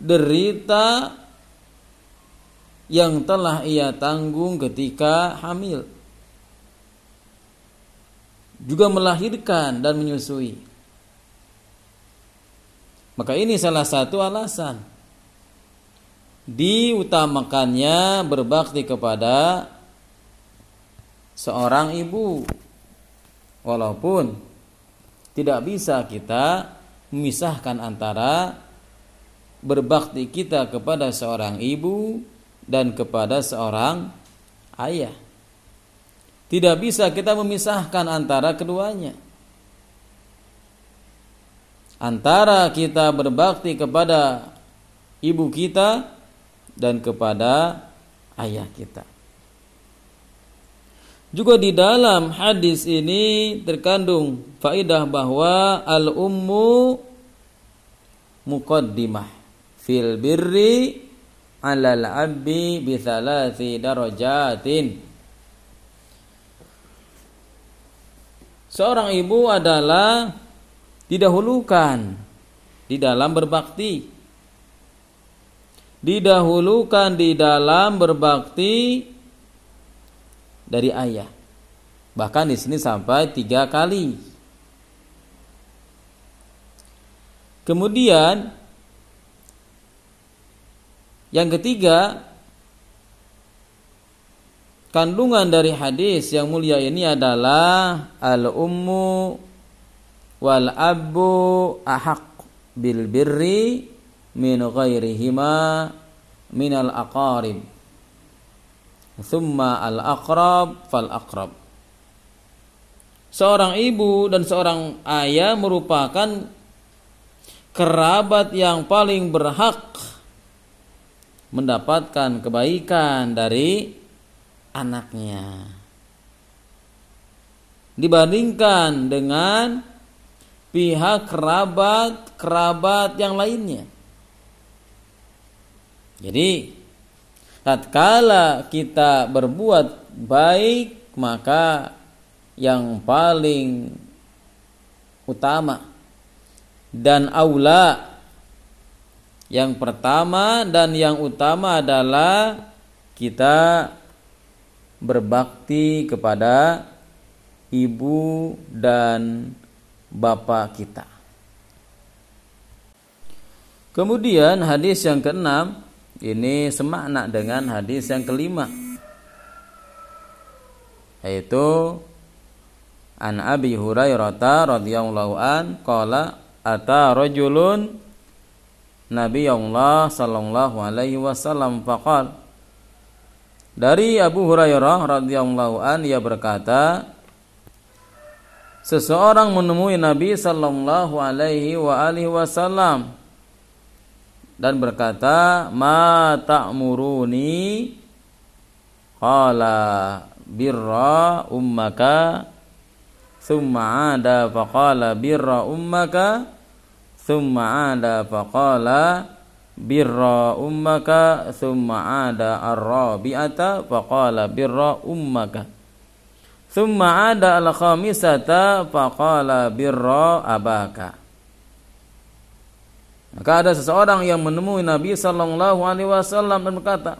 Speaker 1: derita yang telah ia tanggung ketika hamil juga melahirkan dan menyusui maka ini salah satu alasan diutamakannya berbakti kepada seorang ibu. Walaupun tidak bisa kita memisahkan antara berbakti kita kepada seorang ibu dan kepada seorang ayah. Tidak bisa kita memisahkan antara keduanya antara kita berbakti kepada ibu kita dan kepada ayah kita. Juga di dalam hadis ini terkandung faidah bahwa al ummu muqaddimah fil birri alal abbi bi thalathi darajatin. Seorang ibu adalah didahulukan di dalam berbakti. Didahulukan di dalam berbakti dari ayah. Bahkan di sini sampai tiga kali. Kemudian yang ketiga kandungan dari hadis yang mulia ini adalah al ummu wal abu ahak bil birri min ghairihima min al aqarib thumma al aqrab fal aqrab seorang ibu dan seorang ayah merupakan kerabat yang paling berhak mendapatkan kebaikan dari anaknya dibandingkan dengan pihak kerabat kerabat yang lainnya. Jadi tatkala kita berbuat baik maka yang paling utama dan aula yang pertama dan yang utama adalah kita berbakti kepada ibu dan Bapak kita. Kemudian hadis yang keenam ini semakna dengan hadis yang kelima. Yaitu an Abi Hurairah radhiyallahu an qala ata rajulun Nabi Allah sallallahu alaihi wasallam faqal dari Abu Hurairah radhiyallahu an ia berkata seseorang menemui Nabi sallallahu alaihi wa alihi wasallam dan berkata ma ta'muruni? Qala birra ummaka thumma ada faqala birra ummaka thumma ada faqala birra ummaka thumma ada ar-rabi'ata faqala birra ummaka thumma ada al-khamisata faqala birra abaka maka ada seseorang yang menemui Nabi sallallahu alaihi wasallam dan berkata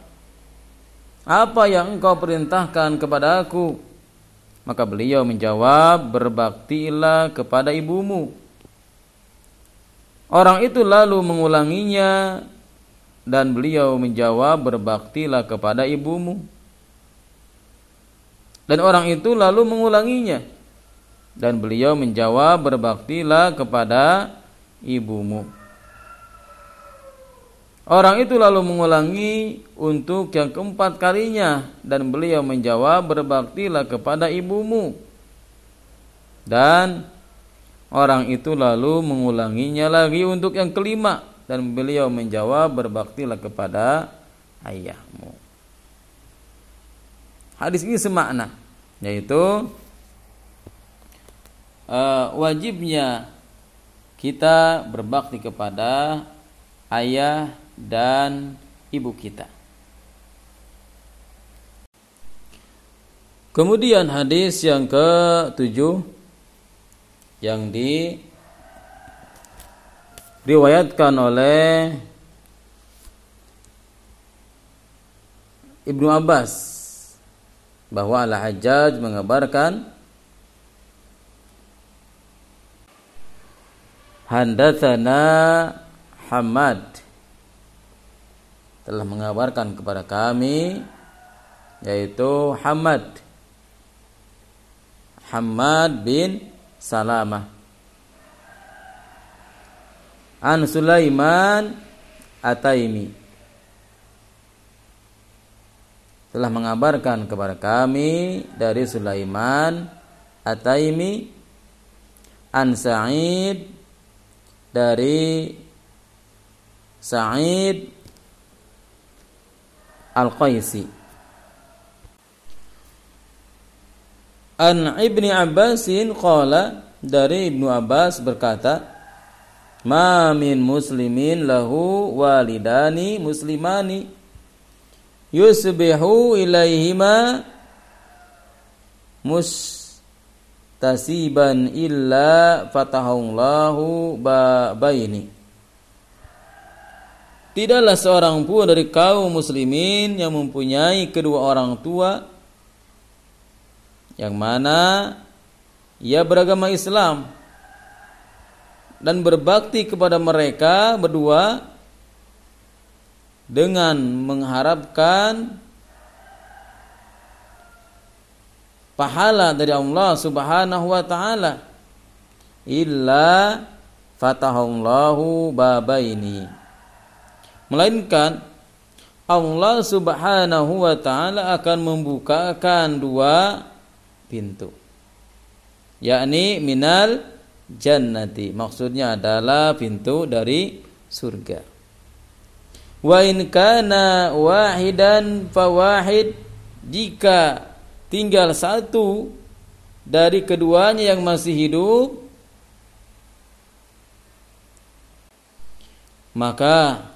Speaker 1: apa yang engkau perintahkan kepada aku maka beliau menjawab, berbaktilah kepada ibumu. Orang itu lalu mengulanginya dan beliau menjawab, berbaktilah kepada ibumu. Dan orang itu lalu mengulanginya dan beliau menjawab, berbaktilah kepada ibumu. Orang itu lalu mengulangi untuk yang keempat kalinya dan beliau menjawab berbaktilah kepada ibumu. Dan orang itu lalu mengulanginya lagi untuk yang kelima dan beliau menjawab berbaktilah kepada ayahmu. Hadis ini semakna yaitu uh, wajibnya kita berbakti kepada ayah dan ibu kita. Kemudian hadis yang ke-7 yang diriwayatkan oleh Ibnu Abbas bahwa Al-Hajjaj mengabarkan Handatsana Hamad telah mengabarkan kepada kami yaitu Hamad. Hamad bin Salamah. An Sulaiman Ataimi. Telah mengabarkan kepada kami dari Sulaiman Ataimi An Sa'id dari Sa'id Al-Qaisi. An Ibni Abbasin qala dari Ibnu Abbas berkata Ma min muslimin lahu walidani muslimani yusbihu ilaihima mustasiban illa fatahullahu babaini Tidaklah seorang pun dari kaum muslimin yang mempunyai kedua orang tua yang mana ia beragama Islam dan berbakti kepada mereka berdua dengan mengharapkan pahala dari Allah Subhanahu wa taala. Illa fatahallahu babaini melainkan Allah Subhanahu wa taala akan membukakan dua pintu yakni minal jannati. Maksudnya adalah pintu dari surga. Wa in kana wahidan fawahid jika tinggal satu dari keduanya yang masih hidup maka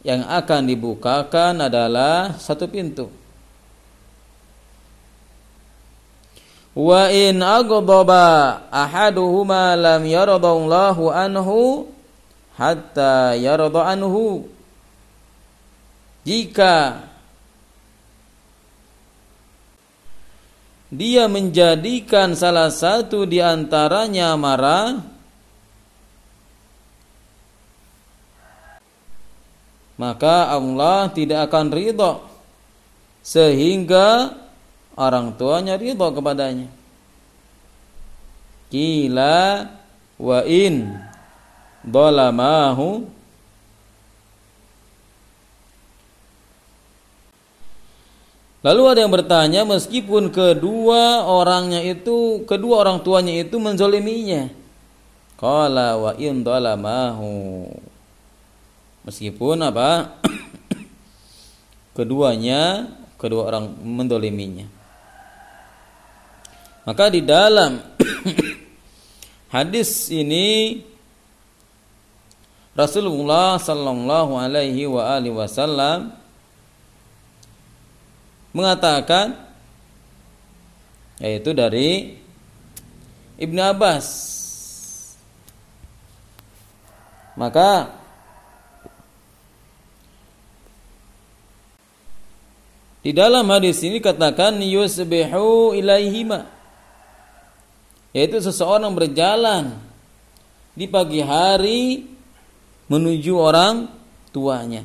Speaker 1: yang akan dibukakan adalah satu pintu. Wa in aghdaba ahaduhuma lam yaradallahu anhu hatta yarada anhu. Jika dia menjadikan salah satu di antaranya marah maka Allah tidak akan ridho sehingga orang tuanya ridho kepadanya. Kila wa in dolamahu Lalu ada yang bertanya meskipun kedua orangnya itu kedua orang tuanya itu menzoliminya. Qala wa in dolamahu Meskipun apa? keduanya kedua orang mendoliminya. Maka di dalam hadis ini Rasulullah sallallahu alaihi wa alihi wasallam mengatakan yaitu dari Ibnu Abbas maka di dalam hadis ini katakan yusbihu ilaihima. Yaitu seseorang berjalan di pagi hari menuju orang tuanya.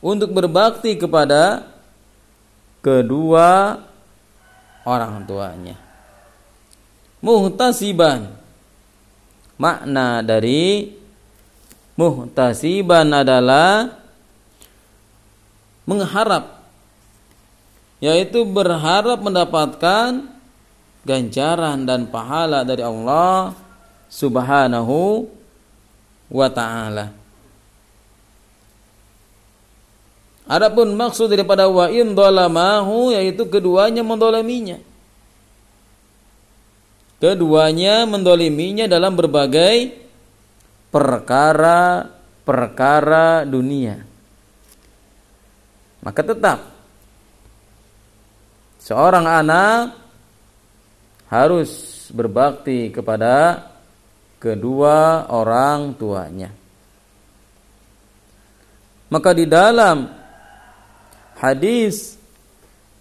Speaker 1: Untuk berbakti kepada kedua orang tuanya. Muhtasiban. Makna dari muhtasiban adalah mengharap yaitu berharap mendapatkan ganjaran dan pahala dari Allah Subhanahu wa taala. Adapun maksud daripada wa in dolamahu yaitu keduanya mendoliminya. Keduanya mendoliminya dalam berbagai perkara-perkara dunia. Maka tetap seorang anak harus berbakti kepada kedua orang tuanya. Maka di dalam hadis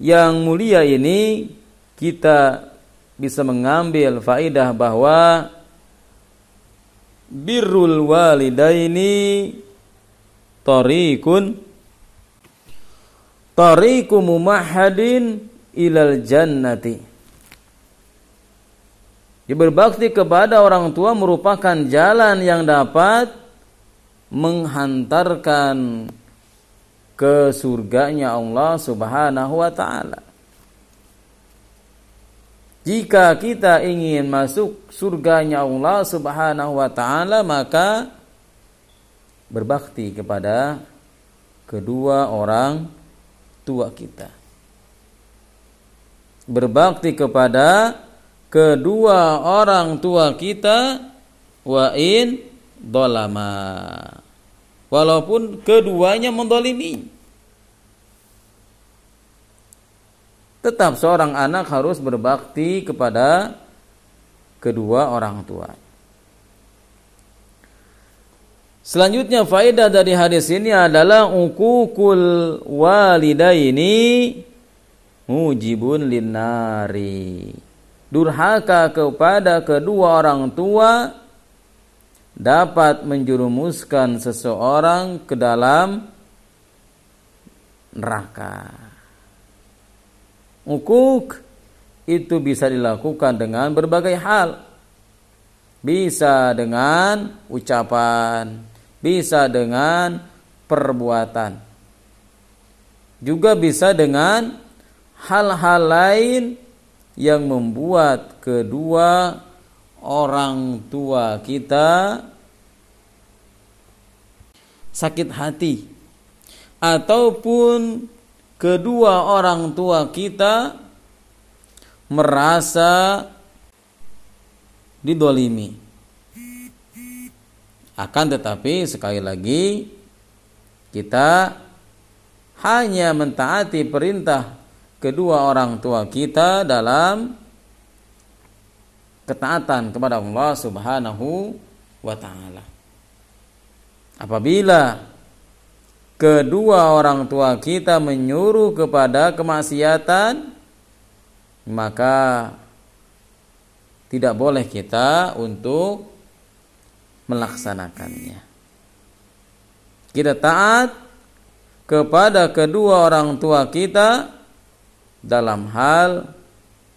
Speaker 1: yang mulia ini kita bisa mengambil faidah bahwa birrul walidaini tariqun tariqu mumahadin ilal jannati Ya, berbakti kepada orang tua merupakan jalan yang dapat menghantarkan ke surganya Allah Subhanahu wa taala. Jika kita ingin masuk surganya Allah Subhanahu wa taala maka berbakti kepada kedua orang tua kita. Berbakti kepada kedua orang tua kita wa in dolama walaupun keduanya mendolimi. Tetap seorang anak harus berbakti kepada kedua orang tua. Selanjutnya faedah dari hadis ini adalah ukukul walidaini mujibun linnari. Durhaka kepada kedua orang tua dapat menjerumuskan seseorang ke dalam neraka. Ukuk itu bisa dilakukan dengan berbagai hal. Bisa dengan ucapan, bisa dengan perbuatan. Juga bisa dengan hal-hal lain yang membuat kedua orang tua kita sakit hati ataupun kedua orang tua kita merasa didolimi akan tetapi sekali lagi kita hanya mentaati perintah kedua orang tua kita dalam ketaatan kepada Allah Subhanahu wa taala. Apabila kedua orang tua kita menyuruh kepada kemaksiatan, maka tidak boleh kita untuk melaksanakannya. Kita taat kepada kedua orang tua kita dalam hal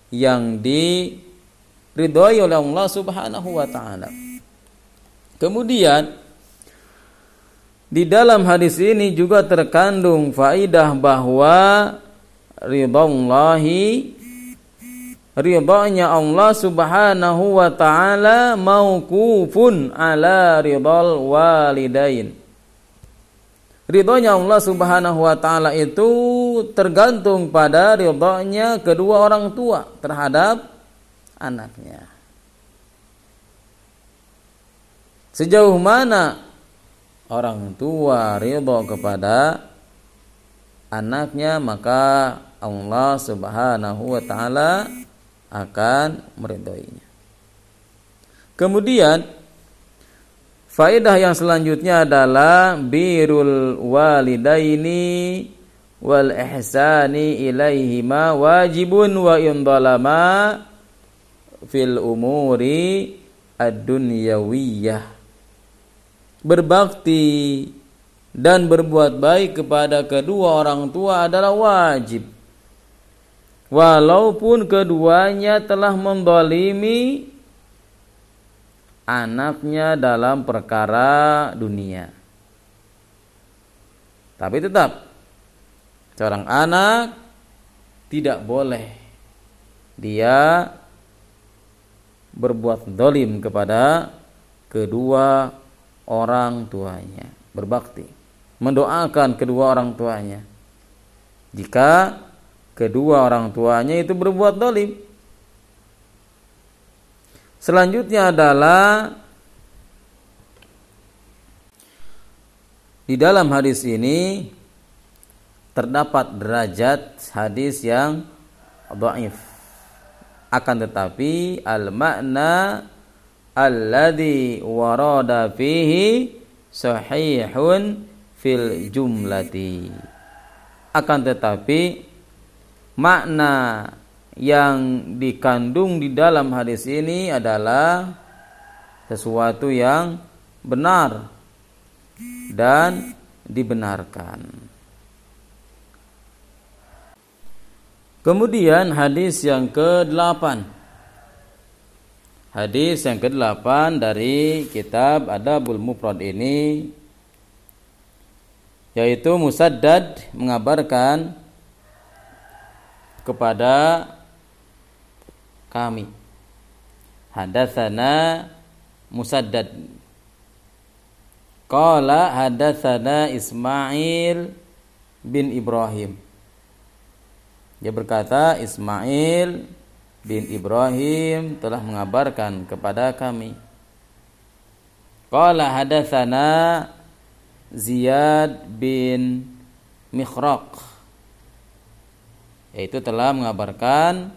Speaker 1: yang diridhoi oleh Allah Subhanahu wa taala. Kemudian di dalam hadis ini juga terkandung faidah bahwa ridhallahi ridhanya Allah Subhanahu wa taala mauqufun ala ridhal walidain. Ridhonya Allah Subhanahu wa taala itu tergantung pada ridhonya kedua orang tua terhadap anaknya. Sejauh mana orang tua ridho kepada anaknya maka Allah Subhanahu wa taala akan meridhoinya. Kemudian faedah yang selanjutnya adalah birul walidaini wal ihsani ilaihima wajibun wa indalama fil umuri ad-dunyawiyah berbakti dan berbuat baik kepada kedua orang tua adalah wajib. Walaupun keduanya telah mendolimi anaknya dalam perkara dunia. Tapi tetap seorang anak tidak boleh dia berbuat dolim kepada kedua orang tuanya, berbakti, mendoakan kedua orang tuanya. Jika kedua orang tuanya itu berbuat dolim. Selanjutnya adalah di dalam hadis ini terdapat derajat hadis yang dhaif. Akan tetapi al makna alladhi warada fihi sahihun fil jumlati akan tetapi makna yang dikandung di dalam hadis ini adalah sesuatu yang benar dan dibenarkan. Kemudian hadis yang ke-8 Hadis yang ke-8 dari kitab Adabul Mufrad ini yaitu Musaddad mengabarkan kepada kami. Hadatsana Musaddad. Qala hadatsana Ismail bin Ibrahim. Dia berkata Ismail bin Ibrahim telah mengabarkan kepada kami. Qala hadatsana Ziyad bin Mikhraq yaitu telah mengabarkan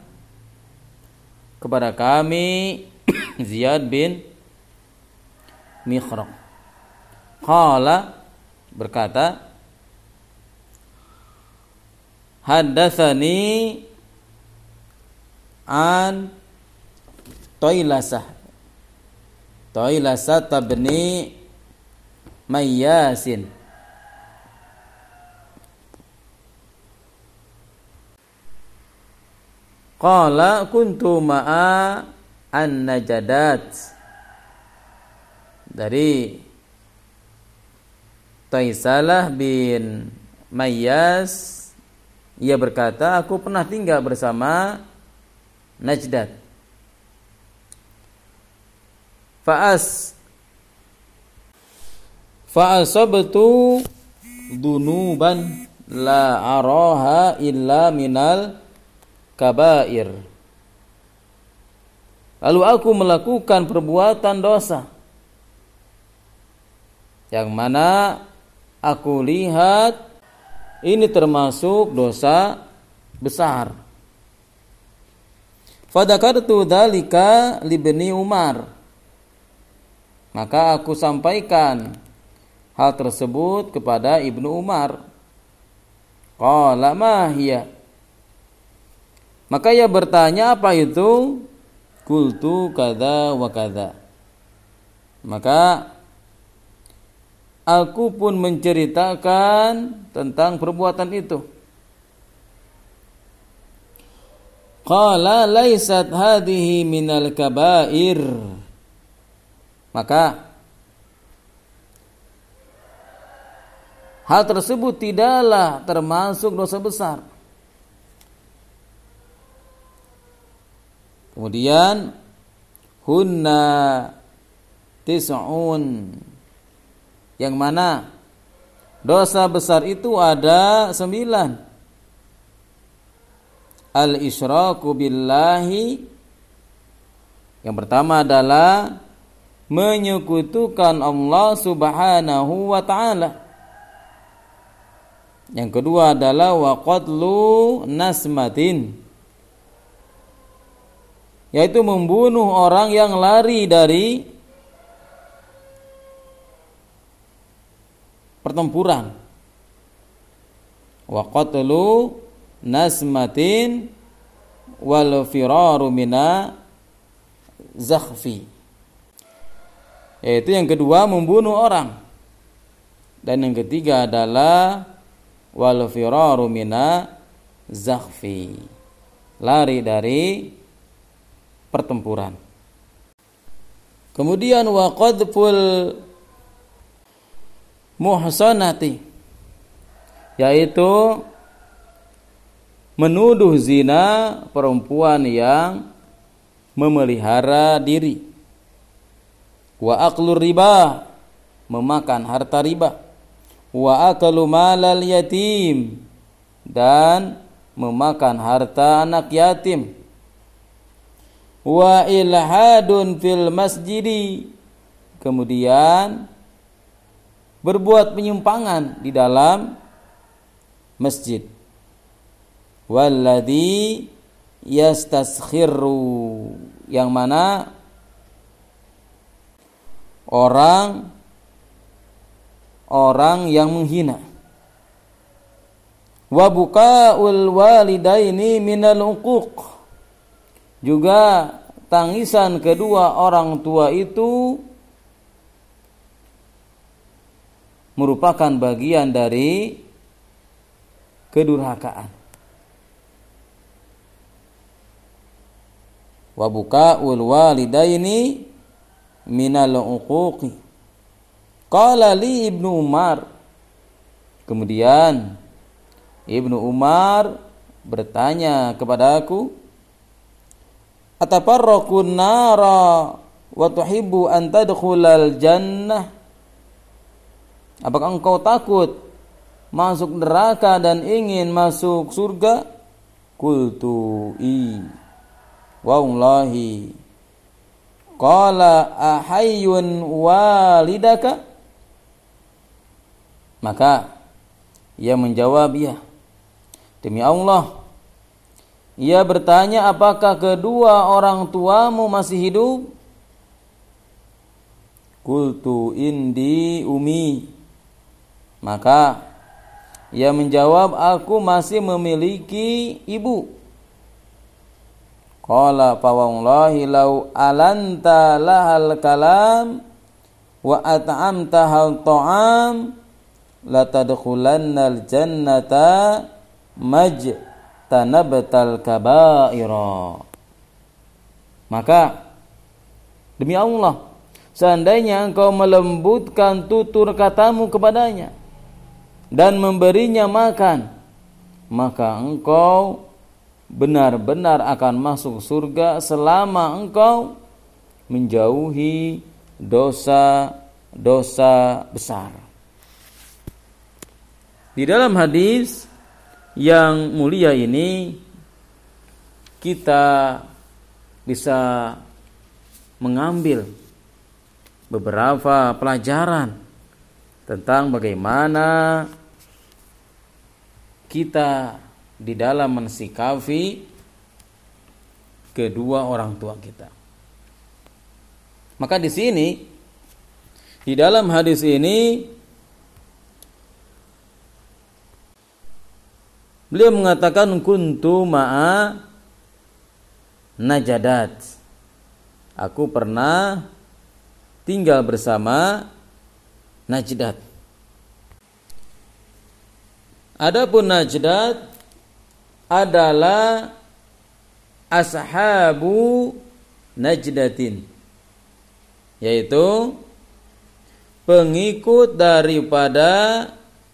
Speaker 1: kepada kami Ziyad bin Mikhraq. Qala berkata Haddatsani an Toilasah Toilasah tabni Mayyasin Qala kuntu ma'a an-najadat dari Taisalah bin Mayyas ia berkata aku pernah tinggal bersama Najdat. Fa'as fa'asabtu dunuban la araha illa minal kabair. Lalu aku melakukan perbuatan dosa yang mana aku lihat ini termasuk dosa besar. Fadakartu dalika libni Umar. Maka aku sampaikan hal tersebut kepada Ibnu Umar. Qala ma? Maka ia bertanya apa itu? Kultu kada wa kada. Maka aku pun menceritakan tentang perbuatan itu. Qala laisat hadhihi minal kabair. Maka hal tersebut tidaklah termasuk dosa besar. Kemudian hunna tis'un. Yang mana dosa besar itu ada sembilan. Al-isyraku billahi. Yang pertama adalah menyekutukan Allah Subhanahu wa taala. Yang kedua adalah waqatlu nasmatin yaitu membunuh orang yang lari dari pertempuran. Waqatlu nasmatin wal firaru mina zakhfi. Yaitu yang kedua membunuh orang. Dan yang ketiga adalah wal firaru mina zakhfi. Lari dari pertempuran kemudian wa qadful muhsanati yaitu menuduh zina perempuan yang memelihara diri. Wa aklur riba, memakan harta riba. Wa akalu malal yatim, dan memakan harta anak yatim. Wa ilhadun fil masjidi, kemudian berbuat penyimpangan di dalam masjid. Walladhi yastaskhiru yang mana orang orang yang menghina. Wa bukaul walidaini minal uquq juga tangisan kedua orang tua itu merupakan bagian dari kedurhakaan. Wa buka'ul walidaini minal uquqi. Qala li ibnu umar. Kemudian ibnu umar bertanya kepada aku atafarraqun nara wa tuhibbu an tadkhulal jannah. Apakah engkau takut masuk neraka dan ingin masuk surga? Kultu i wallahi qala ahayyun walidaka? Maka ia menjawab ya demi Allah ia bertanya apakah kedua orang tuamu masih hidup? Kultu indi umi. Maka ia menjawab aku masih memiliki ibu. Qala fa wallahi law alanta lahal kalam wa at'amta hal ta'am la tadkhulannal jannata maj tanabtal kabaira. Maka demi Allah seandainya engkau melembutkan tutur katamu kepadanya dan memberinya makan maka engkau benar-benar akan masuk surga selama engkau menjauhi dosa-dosa besar. Di dalam hadis yang mulia ini kita bisa mengambil beberapa pelajaran tentang bagaimana kita di dalam mensikapi kedua orang tua kita. Maka di sini di dalam hadis ini beliau mengatakan kuntu ma'a najadat. Aku pernah tinggal bersama najdat. Adapun Najdat adalah ashabu Najdatin yaitu pengikut daripada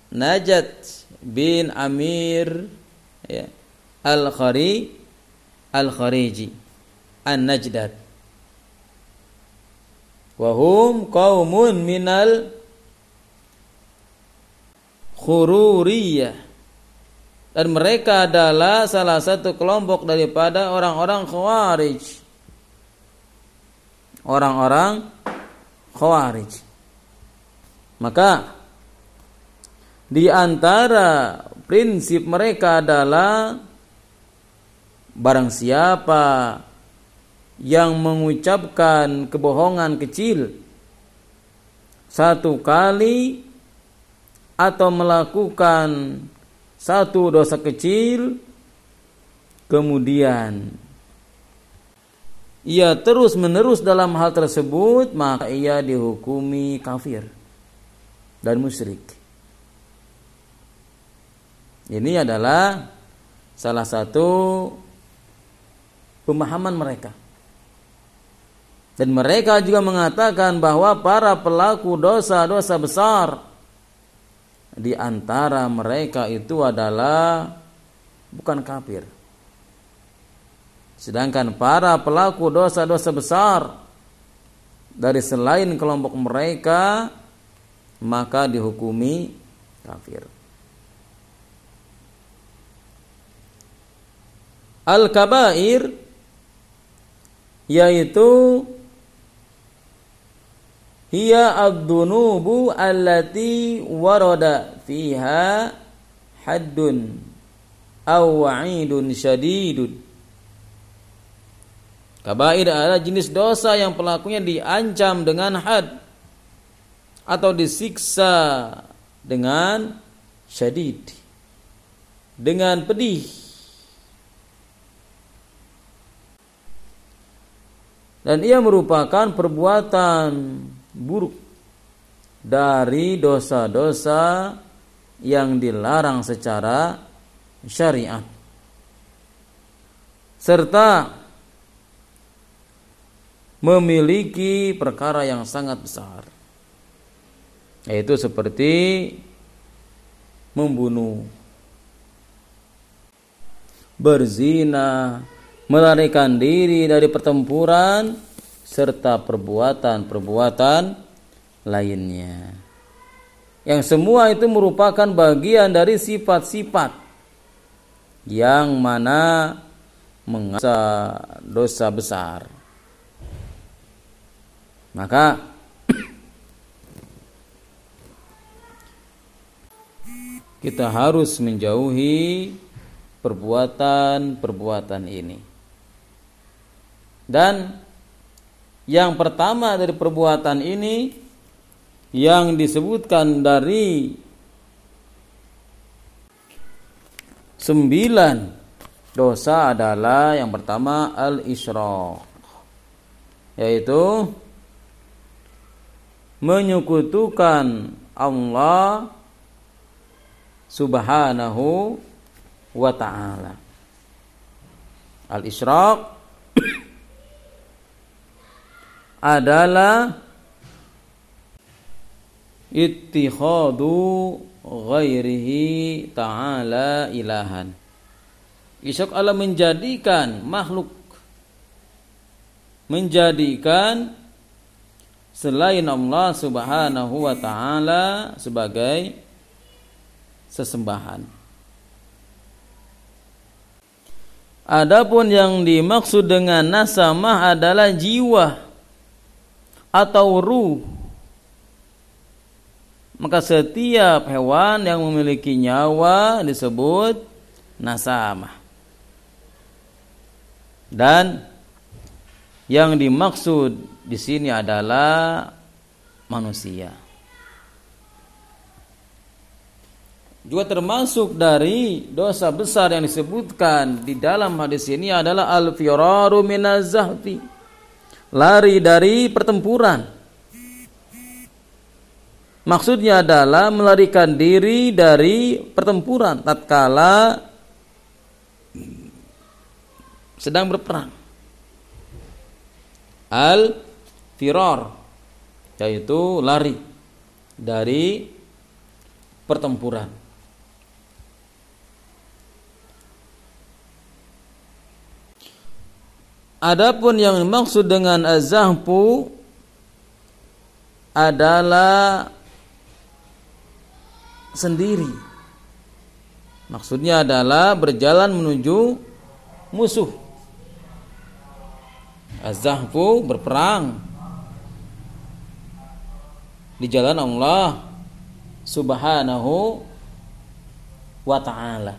Speaker 1: Najat bin Amir ya, Al-Khari Al-Khariji An-Najdat Wahum qaumun minal khururiyah dan mereka adalah salah satu kelompok daripada orang-orang khawarij. Orang-orang khawarij. Maka di antara prinsip mereka adalah barang siapa yang mengucapkan kebohongan kecil satu kali atau melakukan satu dosa kecil kemudian ia terus menerus dalam hal tersebut maka ia dihukumi kafir dan musyrik ini adalah salah satu pemahaman mereka dan mereka juga mengatakan bahwa para pelaku dosa-dosa besar di antara mereka itu adalah bukan kafir. Sedangkan para pelaku dosa-dosa besar dari selain kelompok mereka maka dihukumi kafir. Al-kabair yaitu hiya ad-dunubu allati warada fiha haddun aw wa'idun syadidun Kabair adalah jenis dosa yang pelakunya diancam dengan had atau disiksa dengan syadid dengan pedih dan ia merupakan perbuatan buruk dari dosa-dosa yang dilarang secara syariat. Serta memiliki perkara yang sangat besar yaitu seperti membunuh berzina melarikan diri dari pertempuran serta perbuatan-perbuatan lainnya. Yang semua itu merupakan bagian dari sifat-sifat yang mana mengasa dosa besar. Maka kita harus menjauhi perbuatan-perbuatan ini. Dan yang pertama dari perbuatan ini yang disebutkan dari sembilan dosa adalah yang pertama al-isyraq yaitu menyekutukan Allah Subhanahu wa taala. Al-isyraq adalah ittikhadu ghairihi ta'ala ilahan. Isyak Allah menjadikan makhluk menjadikan selain Allah Subhanahu wa taala sebagai sesembahan. Adapun yang dimaksud dengan nasamah adalah jiwa atau ruh. Maka setiap hewan yang memiliki nyawa disebut nasamah. Dan yang dimaksud di sini adalah manusia. Juga termasuk dari dosa besar yang disebutkan di dalam hadis ini adalah al-firaru minaz-zahfi lari dari pertempuran. maksudnya adalah melarikan diri dari pertempuran tatkala sedang berperang. Al firar yaitu lari dari pertempuran. Adapun yang dimaksud dengan azahpu adalah sendiri. Maksudnya adalah berjalan menuju musuh. Azahfu berperang di jalan Allah Subhanahu wa taala.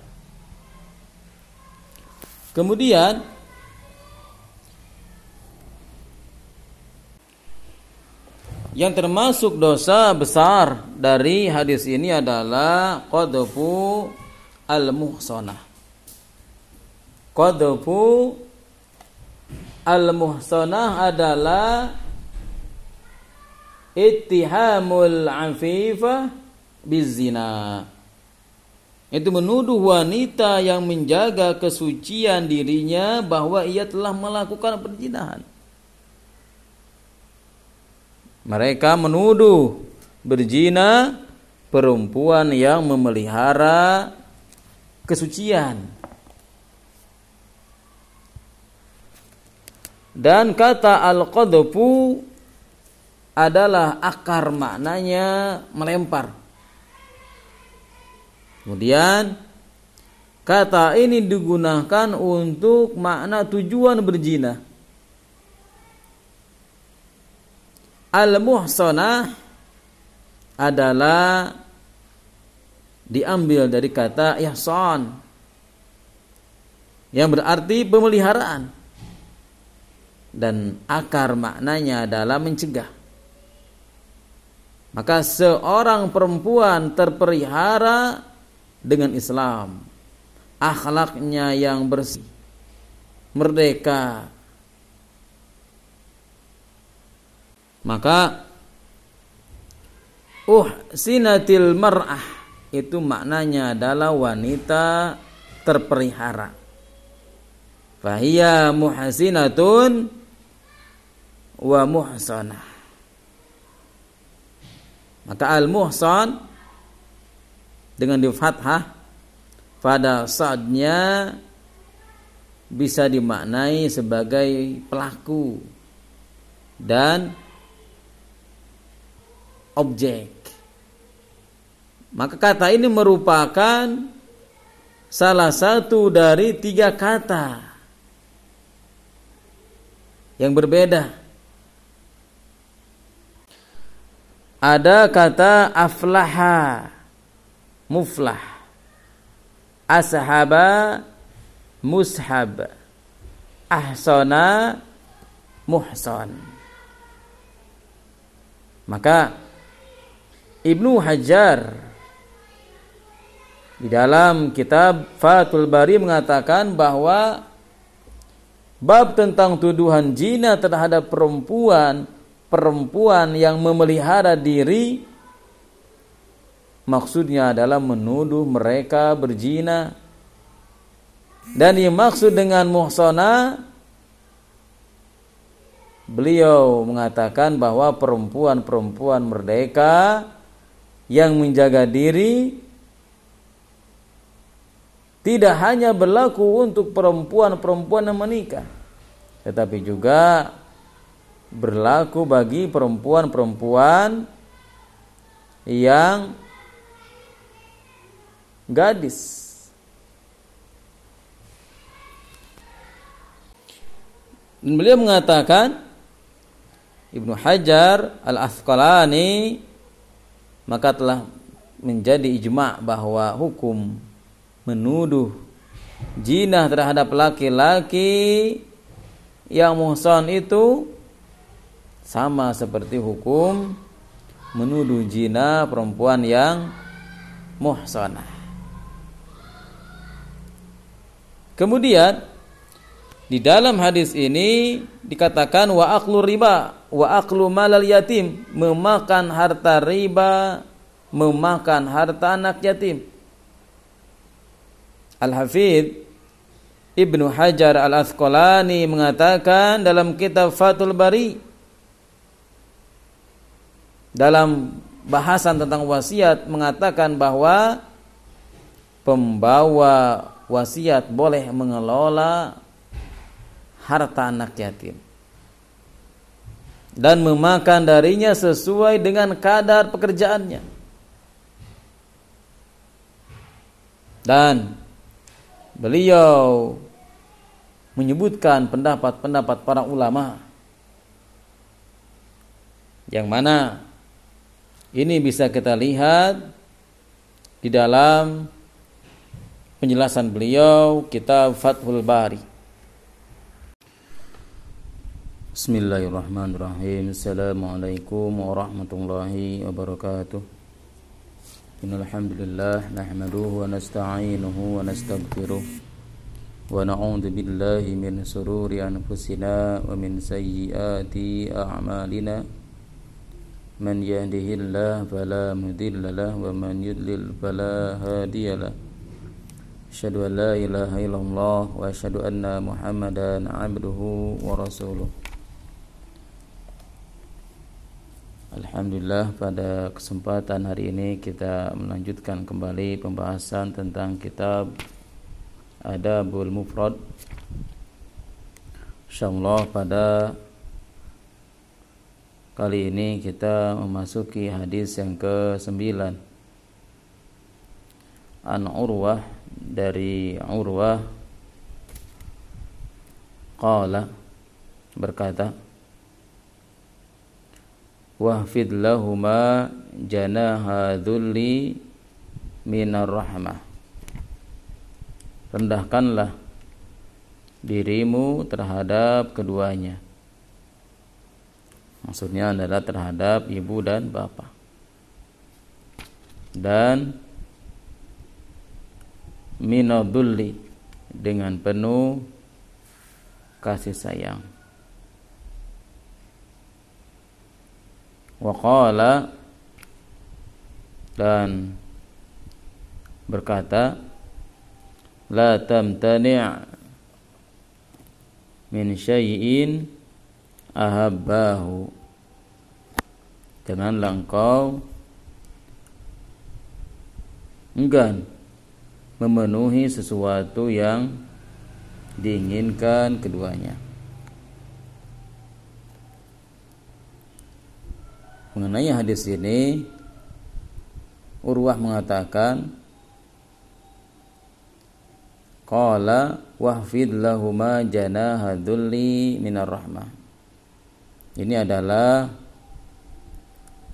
Speaker 1: Kemudian yang termasuk dosa besar dari hadis ini adalah qadfu al-muhsanah. Qadfu al-muhsanah adalah ittihamul afifah bizina. Itu menuduh wanita yang menjaga kesucian dirinya bahwa ia telah melakukan perzinahan. Mereka menuduh berzina perempuan yang memelihara kesucian. Dan kata al-qadfu adalah akar maknanya melempar. Kemudian kata ini digunakan untuk makna tujuan berzina. Al-muhsanah adalah diambil dari kata ihsan yang berarti pemeliharaan dan akar maknanya adalah mencegah. Maka seorang perempuan terpelihara dengan Islam, akhlaknya yang bersih, merdeka, Maka uh sinatil mar'ah itu maknanya adalah wanita terpelihara. Fahiyya muhasinatun wa muhsanah. Maka al-muhsan dengan di fathah pada saatnya bisa dimaknai sebagai pelaku dan objek. Maka kata ini merupakan salah satu dari tiga kata yang berbeda. Ada kata aflaha, muflah, ashaba, mushab, ahsana, muhsan. Maka Ibnu Hajar. Di dalam kitab Fathul Bari mengatakan bahwa bab tentang tuduhan jina terhadap perempuan perempuan yang memelihara diri maksudnya adalah menuduh mereka berzina dan yang maksud dengan muhsana beliau mengatakan bahwa perempuan-perempuan merdeka yang menjaga diri tidak hanya berlaku untuk perempuan-perempuan yang menikah tetapi juga berlaku bagi perempuan-perempuan yang gadis. Dan beliau mengatakan Ibnu Hajar Al-Asqalani maka telah menjadi ijma bahwa hukum menuduh jinah terhadap laki-laki yang muhsan itu sama seperti hukum menuduh jina perempuan yang muhsanah. Kemudian di dalam hadis ini dikatakan wa aklu riba wa aklu malal yatim. Memakan harta riba memakan harta anak yatim. Al-Hafidh Ibnu Hajar Al-Asqalani mengatakan dalam kitab Fathul Bari dalam bahasan tentang wasiat mengatakan bahwa pembawa wasiat boleh mengelola harta anak yatim dan memakan darinya sesuai dengan kadar pekerjaannya. Dan beliau menyebutkan pendapat-pendapat para ulama yang mana ini bisa kita lihat di dalam penjelasan beliau kitab Fathul Bari Bismillahirrahmanirrahim. Assalamualaikum warahmatullahi wabarakatuh. Innalhamdulillah Nahmaduhu wa nasta'inuhu wa nasta'gfiruh. Wa na'udhu billahi min sururi anfusina Wa min sayyiati a'malina. Man yahdihillah fala mudilla Wa man yudlil fala hadiyalah Asyhadu an la ilaha illallah wa asyhadu anna Muhammadan abduhu wa rasuluh Alhamdulillah pada kesempatan hari ini kita melanjutkan kembali pembahasan tentang kitab Adabul Mufrad. Insyaallah pada kali ini kita memasuki hadis yang ke-9 An Urwah dari Urwah qala berkata wahfid lahuma janaha dhulli minar rahmah. Rendahkanlah dirimu terhadap keduanya. Maksudnya adalah terhadap ibu dan bapak. Dan minadulli dengan penuh kasih sayang waqala dan berkata la tamtani' min syai'in ahabbahu. Janganlah engkau enggan memenuhi sesuatu yang diinginkan keduanya Mengenai hadis ini Urwah mengatakan Qala wahfid lahuma janaha dhulli minar rahmah. Ini adalah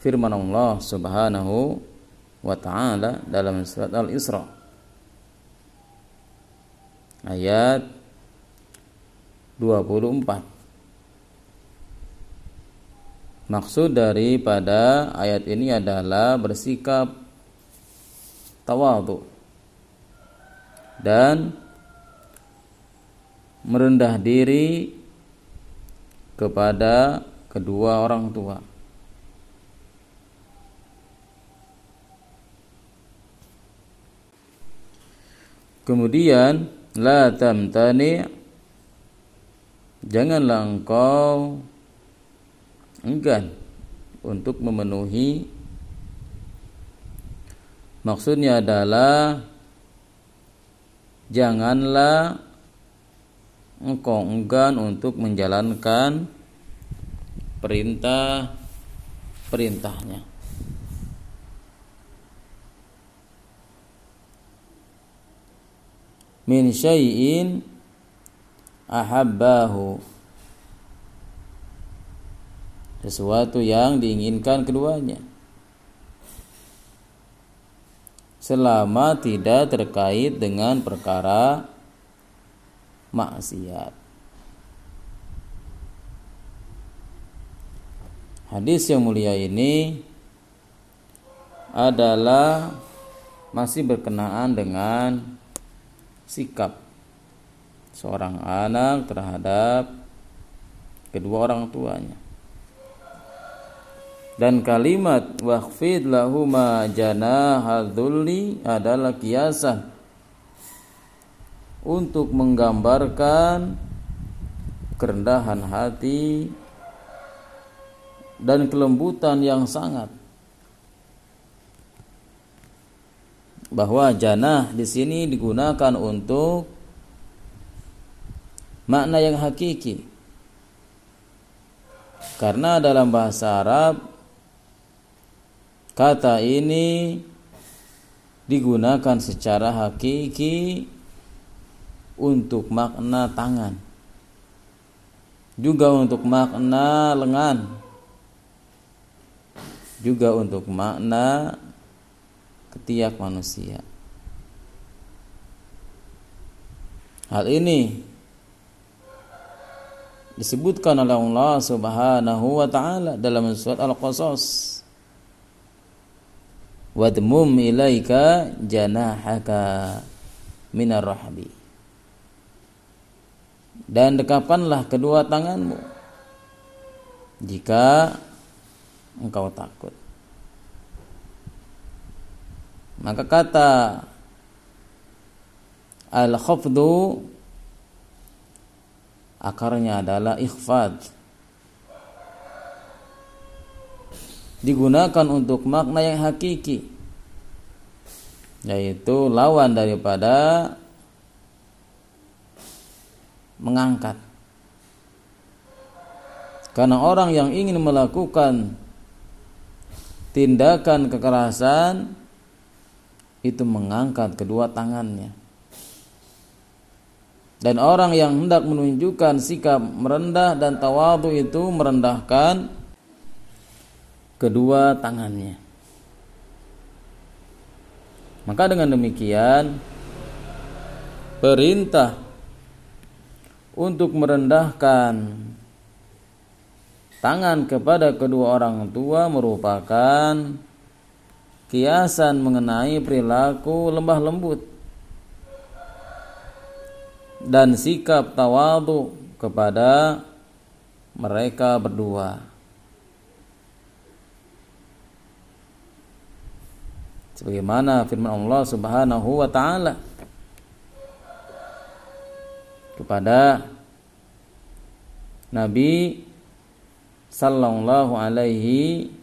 Speaker 1: firman Allah Subhanahu wa taala dalam surat Al-Isra. Ayat 24 Maksud daripada ayat ini adalah bersikap tawadhu dan merendah diri kepada kedua orang tua. Kemudian la tamtani janganlah engkau enggan. Untuk memenuhi. Maksudnya adalah janganlah engkau enggan untuk menjalankan perintah perintahnya. Min syai'in ahabbahu sesuatu yang diinginkan keduanya selama tidak terkait dengan perkara maksiat. Hadis yang mulia ini adalah masih berkenaan dengan sikap seorang anak terhadap kedua orang tuanya dan kalimat waqfid lahuma janahadzulli adalah kiasan untuk menggambarkan kerendahan hati dan kelembutan yang sangat. Bahwa janah di sini digunakan untuk makna yang hakiki. Karena dalam bahasa Arab kata ini digunakan secara hakiki untuk makna tangan. Juga untuk makna lengan. Juga untuk makna ketiak manusia. Hal ini disebutkan oleh Allah Subhanahu wa taala dalam surat Al-Qasas wadmum ilaika janahaka minar rahbi dan dekapanlah kedua tanganmu jika engkau takut. Maka kata al-khafdu akarnya adalah ikhfad digunakan untuk makna yang hakiki yaitu lawan daripada mengangkat. Karena orang yang ingin melakukan tindakan kekerasan itu mengangkat kedua tangannya. Dan orang yang hendak menunjukkan sikap merendah dan tawadu itu merendahkan kedua tangannya. Maka dengan demikian perintah untuk merendahkan tangan kepada kedua orang tua merupakan kiasan mengenai perilaku lembah lembut dan sikap tawadu kepada mereka berdua. Sebagaimana firman Allah Subhanahu wa taala. Kepada Nabi sallallahu alaihi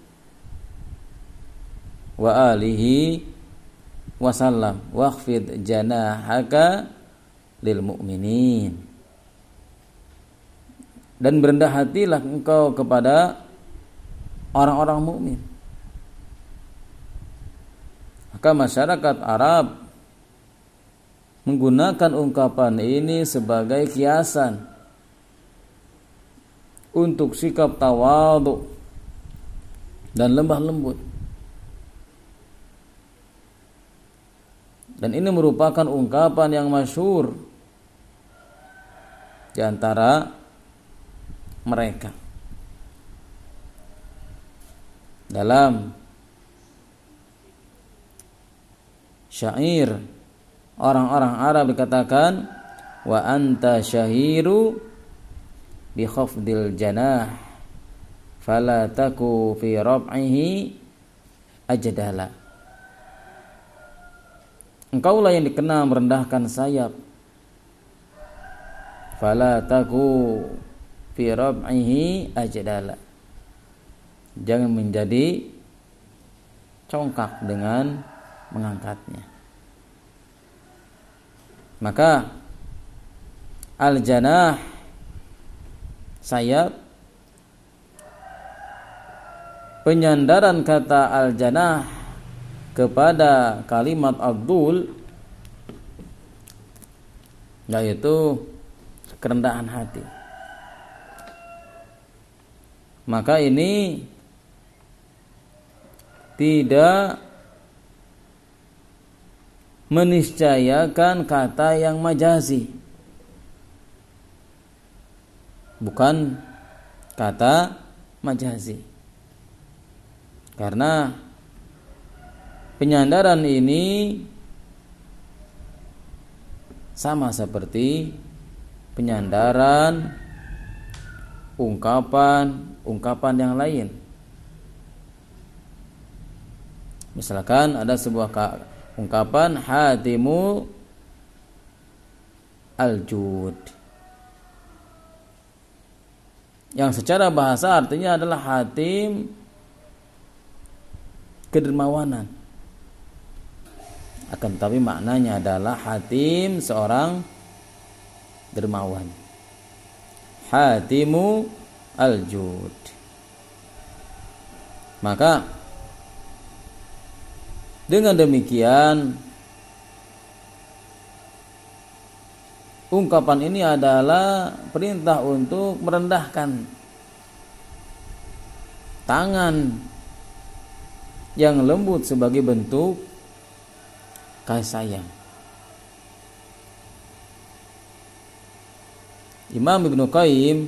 Speaker 1: wa alihi wasallam waqfid janahaka lil mu'minin. Dan berendah hatilah engkau kepada orang-orang mukmin maka masyarakat Arab menggunakan ungkapan ini sebagai kiasan untuk sikap tawadhu dan lembah lembut. Dan ini merupakan ungkapan yang masyhur di antara mereka. Dalam syair. Orang-orang Arab dikatakan wa anta syahiru bi khafdil janah fala taku fi rab'ihi ajdala engkaulah yang dikenal merendahkan sayap. Fala taku fi rab'ihi ajdala jangan menjadi congkak dengan mengangkatnya. Maka al-janah sayap penyandaran kata al-janah kepada kalimat abdul yaitu kerendahan hati. Maka ini tidak meniscayakan kata yang majazi bukan kata majazi karena penyandaran ini sama seperti penyandaran ungkapan-ungkapan yang lain. Misalkan ada sebuah ungkapan hatimu al-jud. Yang secara bahasa artinya adalah hatim kedermawanan. Akan tetapi maknanya adalah hatim seorang dermawan. Hatimu al-jud. Maka dengan demikian ungkapan ini adalah perintah untuk merendahkan tangan yang lembut sebagai bentuk kasih sayang. Imam Ibnu Qayyim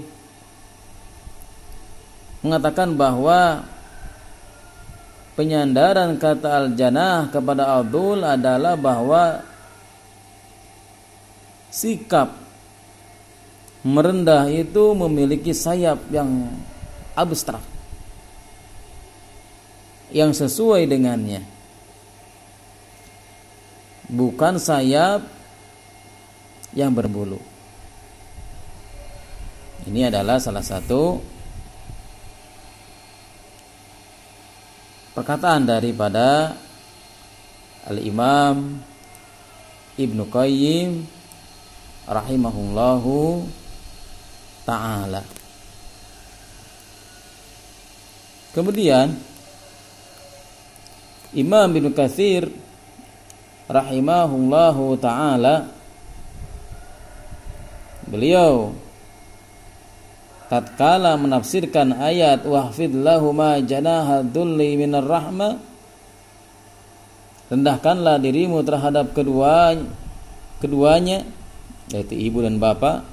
Speaker 1: mengatakan bahwa penyandaran kata al-janah kepada Abdul adalah bahwa sikap merendah itu memiliki sayap yang abstrak yang sesuai dengannya. Bukan sayap yang berbulu. Ini adalah salah satu perkataan daripada Al-Imam Ibnu Qayyim rahimahullahu taala. Kemudian Imam bin Katsir rahimahullahu taala beliau tatkala menafsirkan ayat wahfid lahuma janaha dhulli minar rahmah rendahkanlah dirimu terhadap kedua keduanya yaitu ibu dan bapak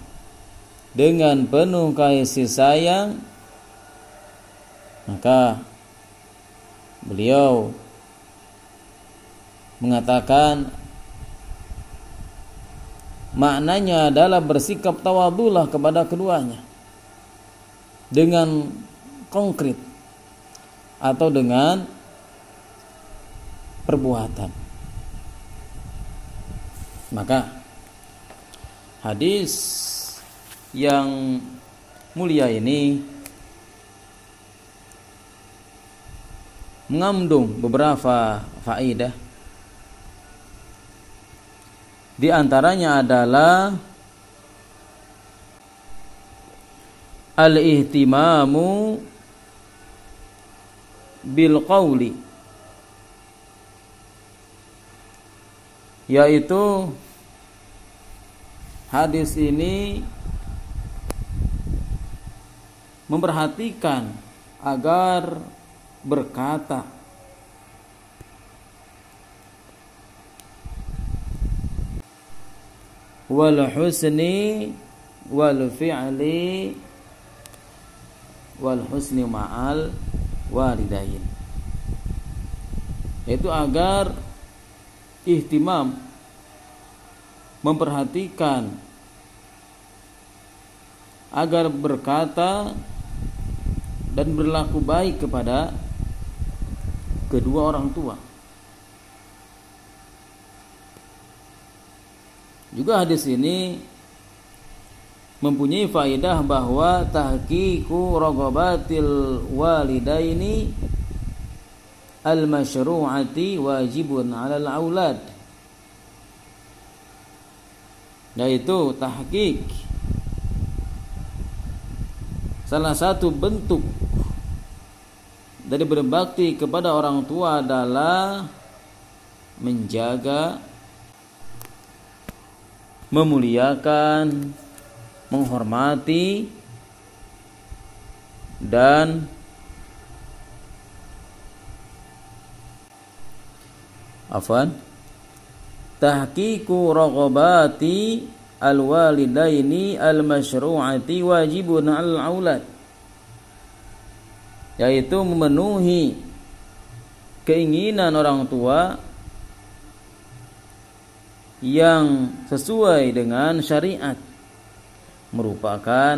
Speaker 1: dengan penuh kasih sayang. Maka beliau mengatakan maknanya adalah bersikap tawadulah kepada keduanya dengan konkret atau dengan perbuatan. Maka hadis yang mulia ini mengandung beberapa faedah di antaranya adalah al-ihtimamu bil qawli. Yaitu hadis ini memperhatikan agar berkata wal husni wal fi'li wal husni ma'al walidain yaitu agar ihtimam memperhatikan agar berkata dan berlaku baik kepada kedua orang tua. Juga hadis ini mempunyai faedah bahwa tahqiqu ragabatil walidaini al-masyru'ati wajibun 'alal aulad. Yaitu tahqiq salah satu bentuk dari berbakti kepada orang tua adalah menjaga memuliakan, menghormati dan afan tahqiqu raghabati alwalidaini almasyru'ati wajibun al aulad yaitu memenuhi keinginan orang tua yang sesuai dengan syariat merupakan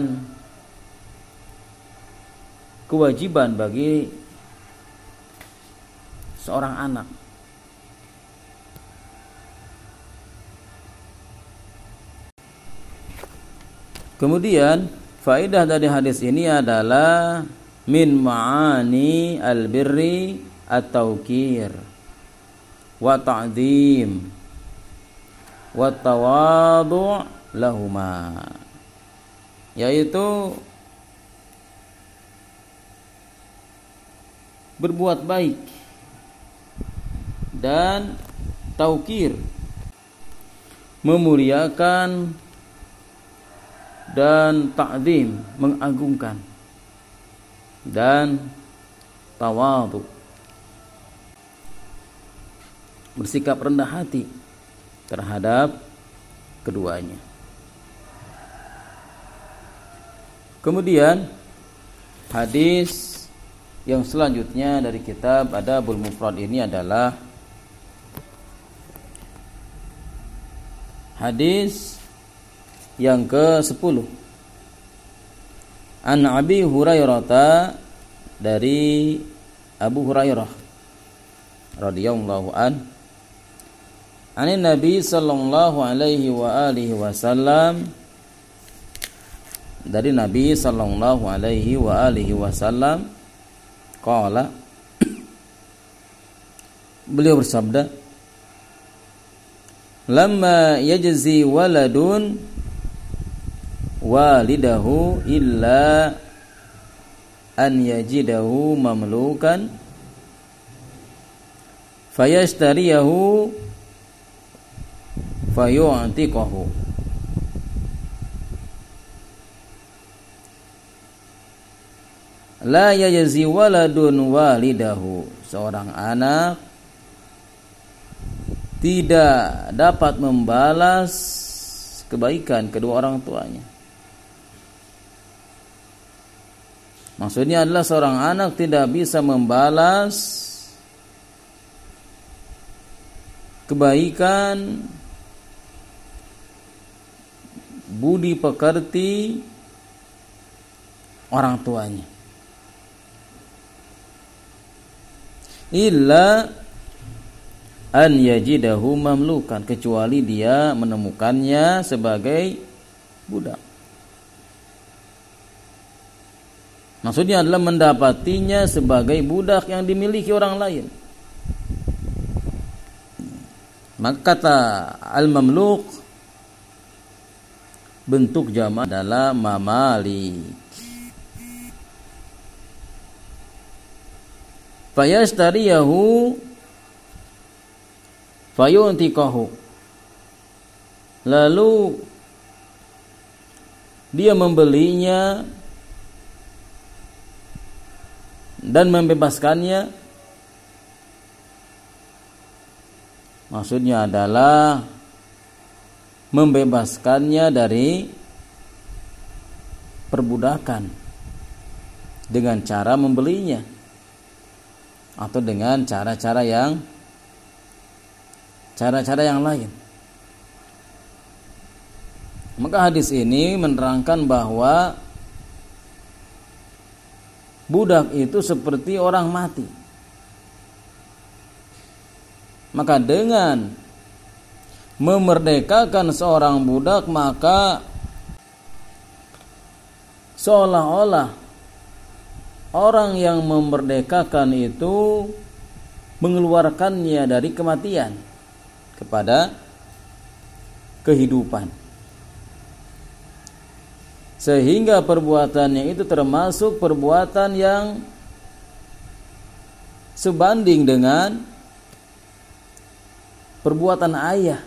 Speaker 1: kewajiban bagi seorang anak. Kemudian faedah dari hadis ini adalah min ma'ani al-birri at-tawqir wa ta'zim wa tawadu' lahuma yaitu berbuat baik dan taukir memuliakan dan ta'zim mengagungkan dan tawadu bersikap rendah hati terhadap keduanya kemudian hadis yang selanjutnya dari kitab Adabul Mufrad ini adalah hadis yang ke-10 An Abi Hurairah dari Abu Hurairah radhiyallahu an. An Nabi sallallahu alaihi wa alihi wasallam dari Nabi sallallahu alaihi wa alihi wasallam qala beliau bersabda lamma yajzi waladun walidahu illa an yajidahu mamlukan fayashtariyahu fayu'tiqahu la yajzi waladun walidahu seorang anak tidak dapat membalas kebaikan kedua orang tuanya Maksudnya adalah seorang anak tidak bisa membalas kebaikan budi pekerti orang tuanya. Illa an yajidahu mamlukan kecuali dia menemukannya sebagai budak. Maksudnya adalah mendapatinya sebagai budak yang dimiliki orang lain. Maka kata al-mamluk bentuk jama adalah mamalik. Fayastariyahu fayuntikahu. Lalu dia membelinya dan membebaskannya maksudnya adalah membebaskannya dari perbudakan dengan cara membelinya atau dengan cara-cara yang cara-cara yang lain. Maka hadis ini menerangkan bahwa budak itu seperti orang mati. Maka dengan memerdekakan seorang budak maka seolah-olah orang yang memerdekakan itu mengeluarkannya dari kematian kepada kehidupan. Sehingga perbuatannya itu termasuk perbuatan yang sebanding dengan perbuatan ayah.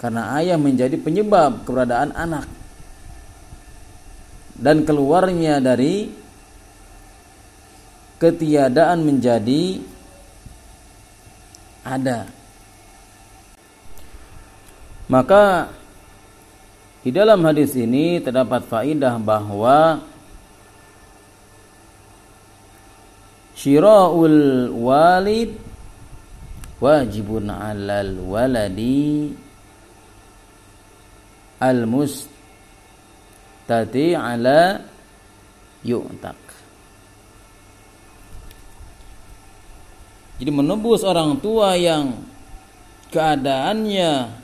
Speaker 1: Karena ayah menjadi penyebab keberadaan anak dan keluarnya dari ketiadaan menjadi ada. Maka di dalam hadis ini terdapat faidah bahwa syira'ul walid wajibun 'alal waladi al mustati ala yu'tak jadi menebus orang tua yang keadaannya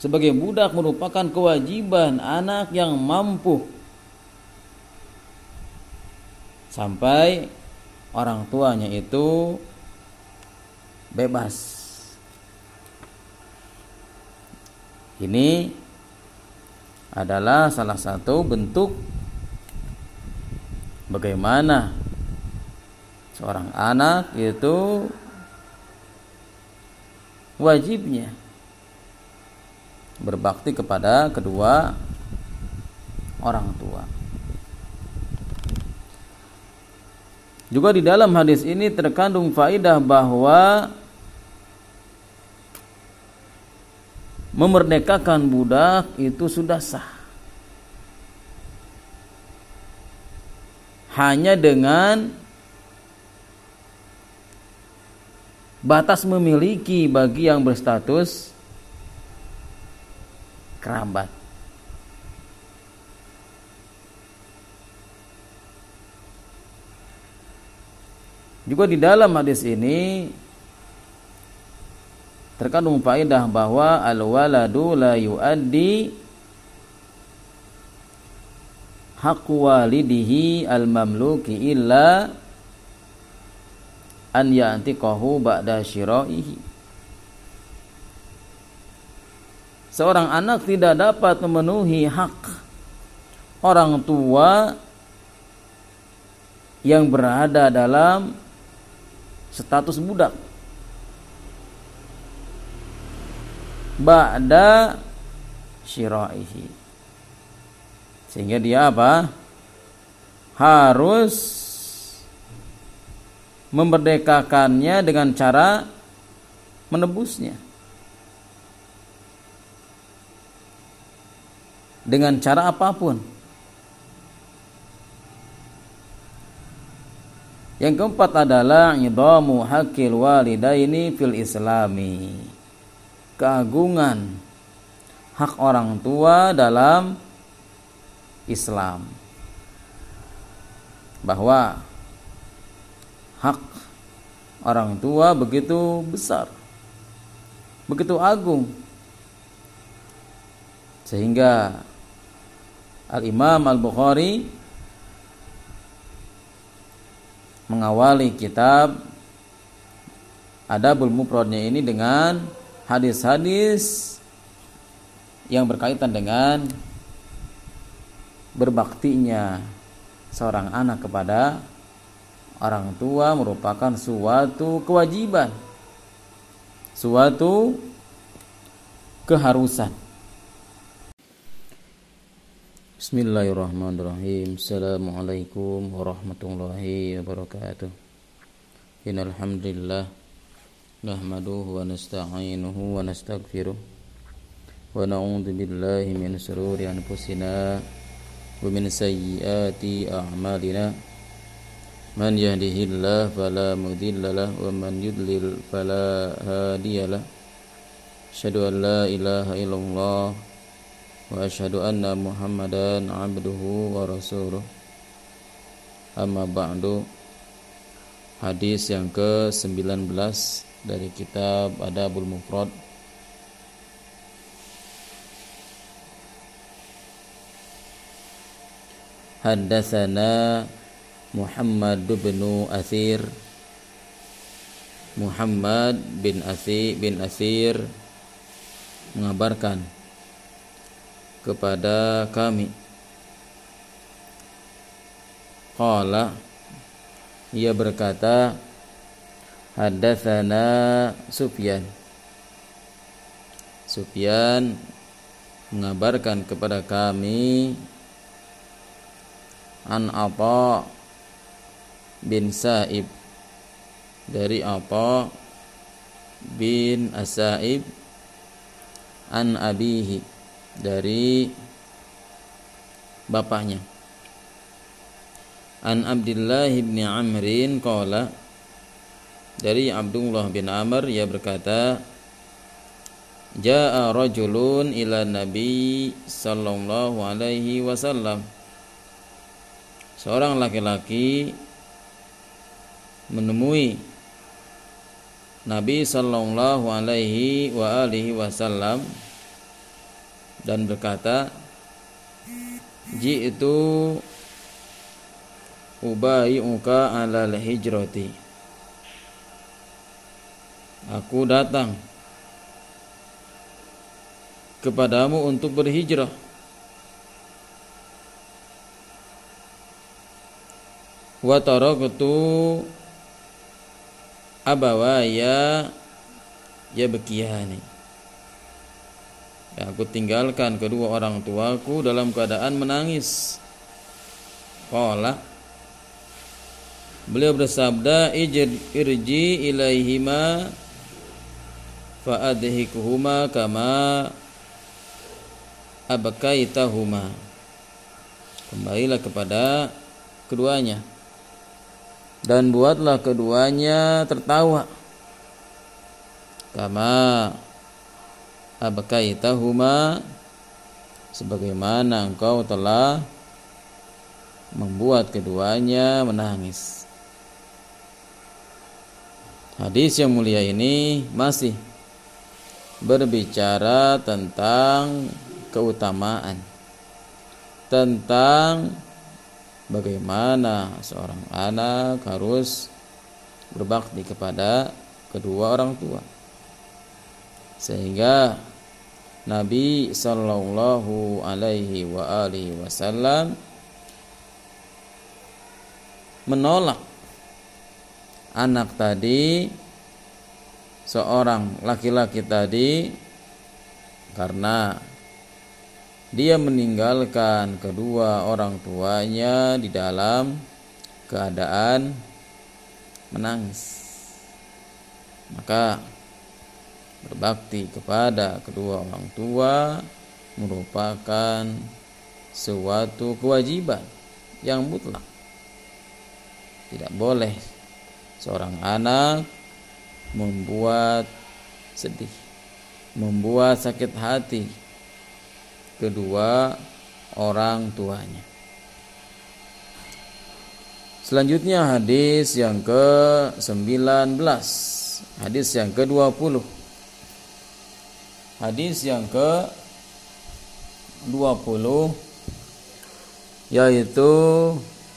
Speaker 1: sebagai budak merupakan kewajiban anak yang mampu sampai orang tuanya itu bebas. Ini adalah salah satu bentuk bagaimana seorang anak itu wajibnya berbakti kepada kedua orang tua. Juga di dalam hadis ini terkandung faidah bahwa memerdekakan budak itu sudah sah. Hanya dengan batas memiliki bagi yang berstatus kerabat. Juga di dalam hadis ini terkandung faedah bahwa al-waladu la yuaddi hak walidihi al-mamluki illa an ya'tiqahu ba'da syira'ihi. Seorang anak tidak dapat memenuhi hak orang tua yang berada dalam status budak ba'da syira'ihi. Sehingga dia apa? Harus memerdekakannya dengan cara menebusnya. Dengan cara apa pun. Yang keempat adalah idamu hakil walidaini fil islami. Keagungan hak orang tua dalam Islam. Bahwa hak orang tua begitu besar. Begitu agung. Sehingga Al-Imam Al-Bukhari mengawali kitab Adabul Mufradnya ini dengan hadis-hadis yang berkaitan dengan berbaktinya seorang anak kepada orang tua merupakan suatu kewajiban suatu keharusan. Bismillahirrahmanirrahim. Assalamualaikum warahmatullahi wabarakatuh. Innalhamdulillah Nahmaduhu wa nasta'inuhu wa nasta'gfiruh Wa na'udhu billahi min sururi anfusina Wa min sayyiati a'malina Man yahdihillah fala mudhillalah Wa man yudlil fala hadiyalah Asyadu an la ilaha illallah وأشهد أن محمدا عبده ورسوله أما بعد Hadis yang ke-19 dari kitab Adabul Mufrad Haddatsana Muhammad bin Athir Muhammad bin Athir bin Athir mengabarkan kepada kami. Qala ia berkata Haddatsana Sufyan. Sufyan mengabarkan kepada kami an apa bin Sa'ib. Dari apa bin Asaib an abihi. Dari bapaknya. An Abdullah bin Amrin qala dari Abdullah bin Amr ia berkata Ja'a rajulun ila Nabi sallallahu alaihi wasallam. Seorang laki-laki menemui Nabi sallallahu alaihi wa alihi wasallam dan berkata, "Ji'tu ubayyuka 'alal hijrati." Aku datang kepadamu untuk berhijrah. Wa taraktu abawaya ya bekiyani. Ya, aku tinggalkan kedua orang tuaku dalam keadaan menangis. Qala Beliau bersabda irji ilaihima fa'adhikuhuma kama abakaitahuma. Kembalilah kepada keduanya. Dan buatlah keduanya tertawa. Kama abakaitahuma sebagaimana engkau telah membuat keduanya menangis. Hadis yang mulia ini masih berbicara tentang keutamaan. Tentang bagaimana seorang anak harus berbakti kepada kedua orang tua. Sehingga Nabi Sallallahu Alaihi Wasallam menolak anak tadi seorang laki-laki tadi karena dia meninggalkan kedua orang tuanya di dalam keadaan menangis. Maka berbakti kepada kedua orang tua merupakan suatu kewajiban yang mutlak. Tidak boleh seorang anak membuat sedih, membuat sakit hati kedua orang tuanya. Selanjutnya hadis yang ke-19. Hadis yang ke-20. Hadis yang ke-20 yaitu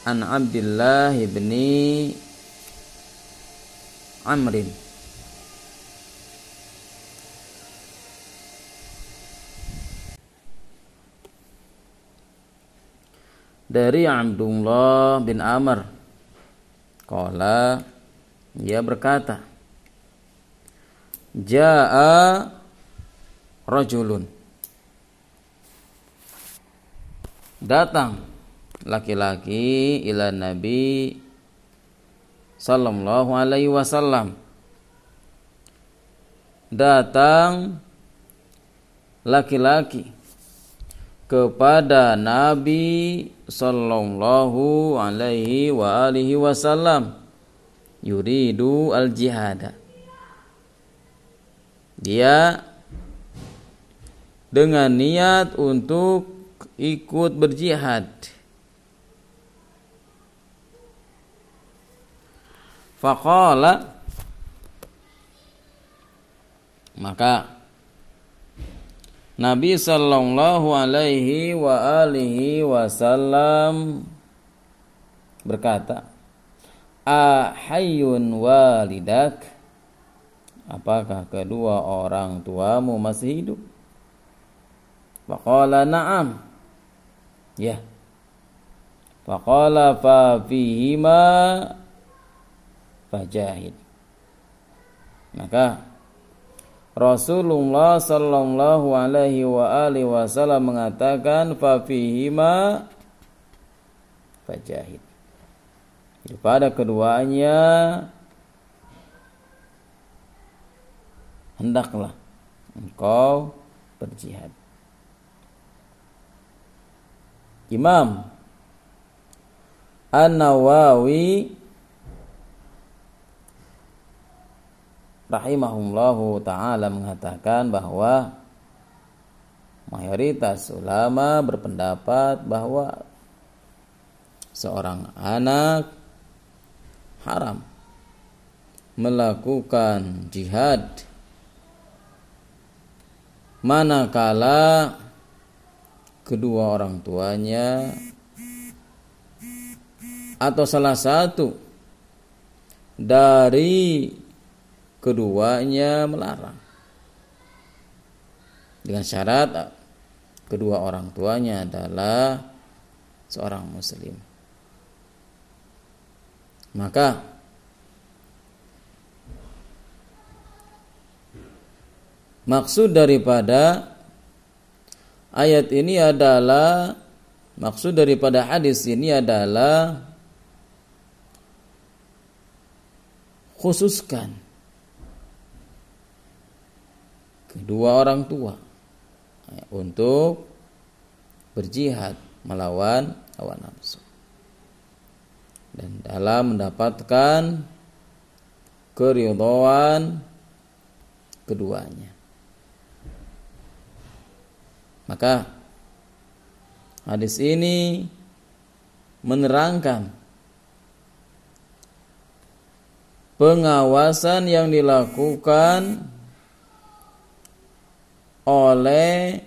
Speaker 1: an Abdullah ibni Amrin dari Abdullah bin Amr. Kala dia berkata, Ja'a rajulun. Datang laki-laki ila Nabi sallallahu alaihi wasallam. Datang laki-laki kepada Nabi sallallahu alaihi wa alihi wasallam yuridu al jihad dia dengan niat untuk ikut berjihad. Faqala maka Nabi sallallahu alaihi wa alihi wasallam berkata, "Ahayyun walidak?" Apakah kedua orang tuamu masih hidup? Faqala na'am. Ya. Faqala fa fihima fajahid. Maka Rasulullah sallallahu alaihi wa alihi wasallam mengatakan fa fihima fajahid. Pada keduanya hendaklah engkau berjihad. Imam An-Nawawi rahimahullahu taala mengatakan bahwa mayoritas ulama berpendapat bahwa seorang anak haram. Melakukan jihad. Manakala kedua orang tuanya atau salah satu dari keduanya melarang. Dengan syarat kedua orang tuanya adalah seorang muslim. Maka maksud daripada ayat ini adalah maksud daripada hadis ini adalah khususkan kedua orang tua untuk berjihad melawan hawa nafsu dan dalam mendapatkan keridhaan keduanya. Maka hadis ini menerangkan pengawasan yang dilakukan oleh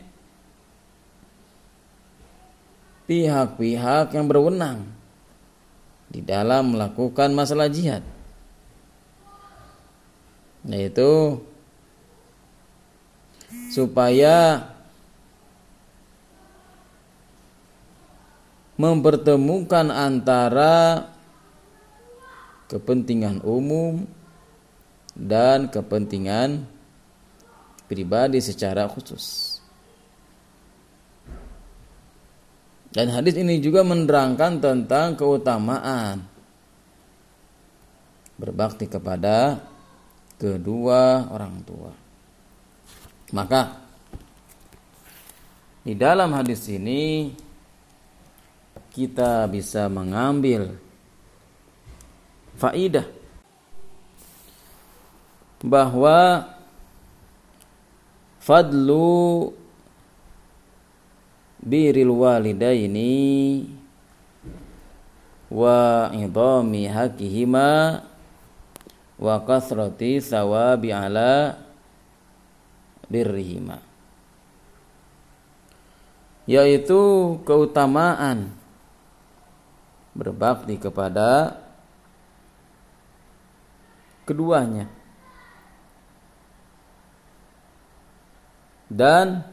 Speaker 1: pihak-pihak yang berwenang di dalam melakukan masalah jihad. Yaitu supaya mempertemukan antara kepentingan umum dan kepentingan pribadi secara khusus. Dan hadis ini juga menerangkan tentang keutamaan berbakti kepada kedua orang tua. Maka di dalam hadis ini kita bisa mengambil faidah bahwa fadlu biril walidaini wa idami hakihima wa kasrati sawabi ala birrihima. Yaitu keutamaan berbakti kepada keduanya dan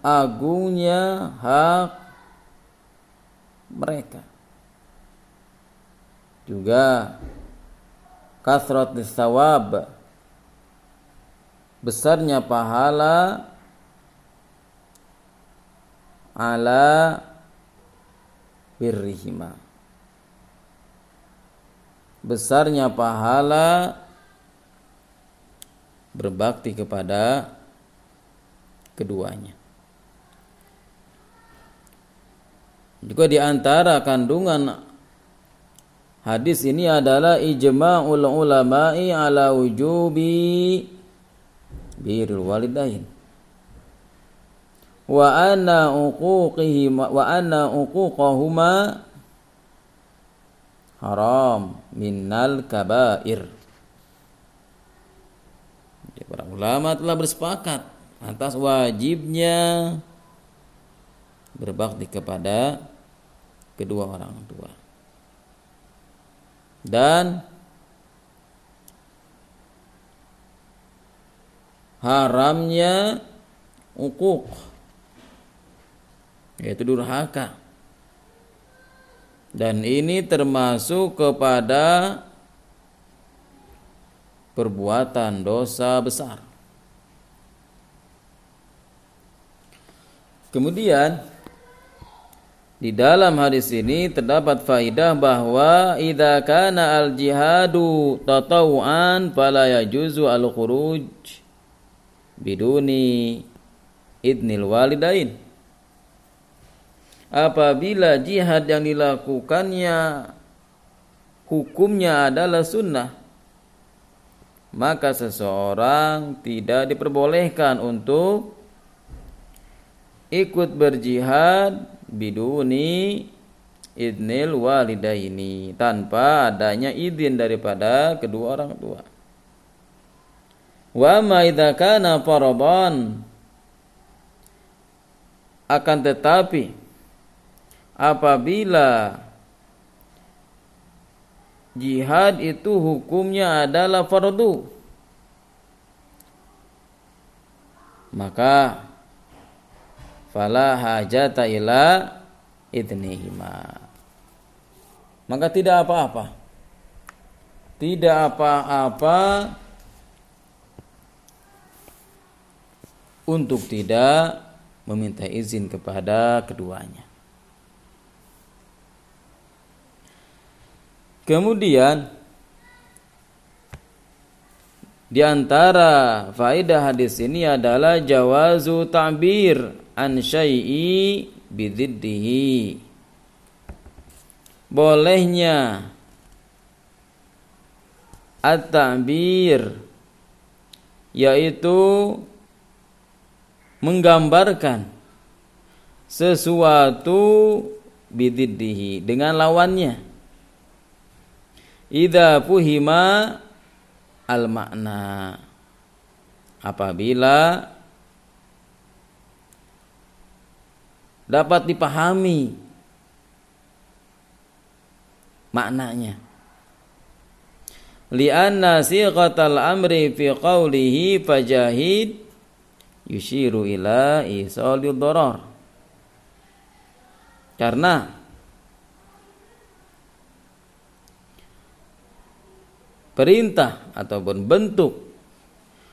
Speaker 1: agungnya hak mereka. Juga kasrat sawab besarnya pahala ala birrihima. Besarnya pahala berbakti kepada keduanya Juga di antara kandungan hadis ini adalah ijma'ul ulama'i ala wujubi birrul walidain. Wa anna uquqihi wa anna uquqahuma haram minnal kabair. Para ulama telah bersepakat atas wajibnya berbakti kepada kedua orang tua. Dan haramnya ukuk yaitu durhaka. Dan ini termasuk kepada perbuatan dosa besar. Kemudian di dalam hadis ini terdapat faidah bahwa idza kana al jihadu tatawuan fala yajuzu al khuruj biduni idnil walidain. Apabila jihad yang dilakukannya hukumnya adalah sunnah maka seseorang tidak diperbolehkan untuk ikut berjihad biduni idnil walidaini tanpa adanya izin daripada kedua orang tua. Wa ma kana akan tetapi apabila jihad itu hukumnya adalah fardu. Maka fala hajata ila idnihima. Maka tidak apa-apa. Tidak apa-apa untuk tidak meminta izin kepada keduanya Kemudian di antara faedah hadis ini adalah jawazu ta'bir an syai'i bididdihi. Bolehnya at-ta'bir yaitu menggambarkan sesuatu bididdihi dengan lawannya Ida fuhima al makna apabila dapat dipahami maknanya. Lianna sighatal amri fi qawlihi fajahid yushiru ila isalil darar. Karena perintah ataupun bentuk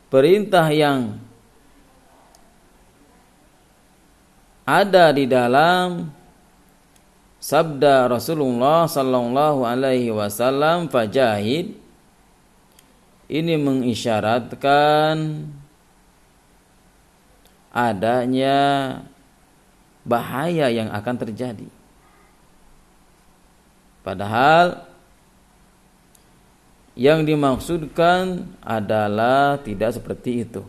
Speaker 1: perintah yang ada di dalam sabda Rasulullah sallallahu alaihi wasallam fajahid ini mengisyaratkan adanya bahaya yang akan terjadi. Padahal yang dimaksudkan adalah tidak seperti itu.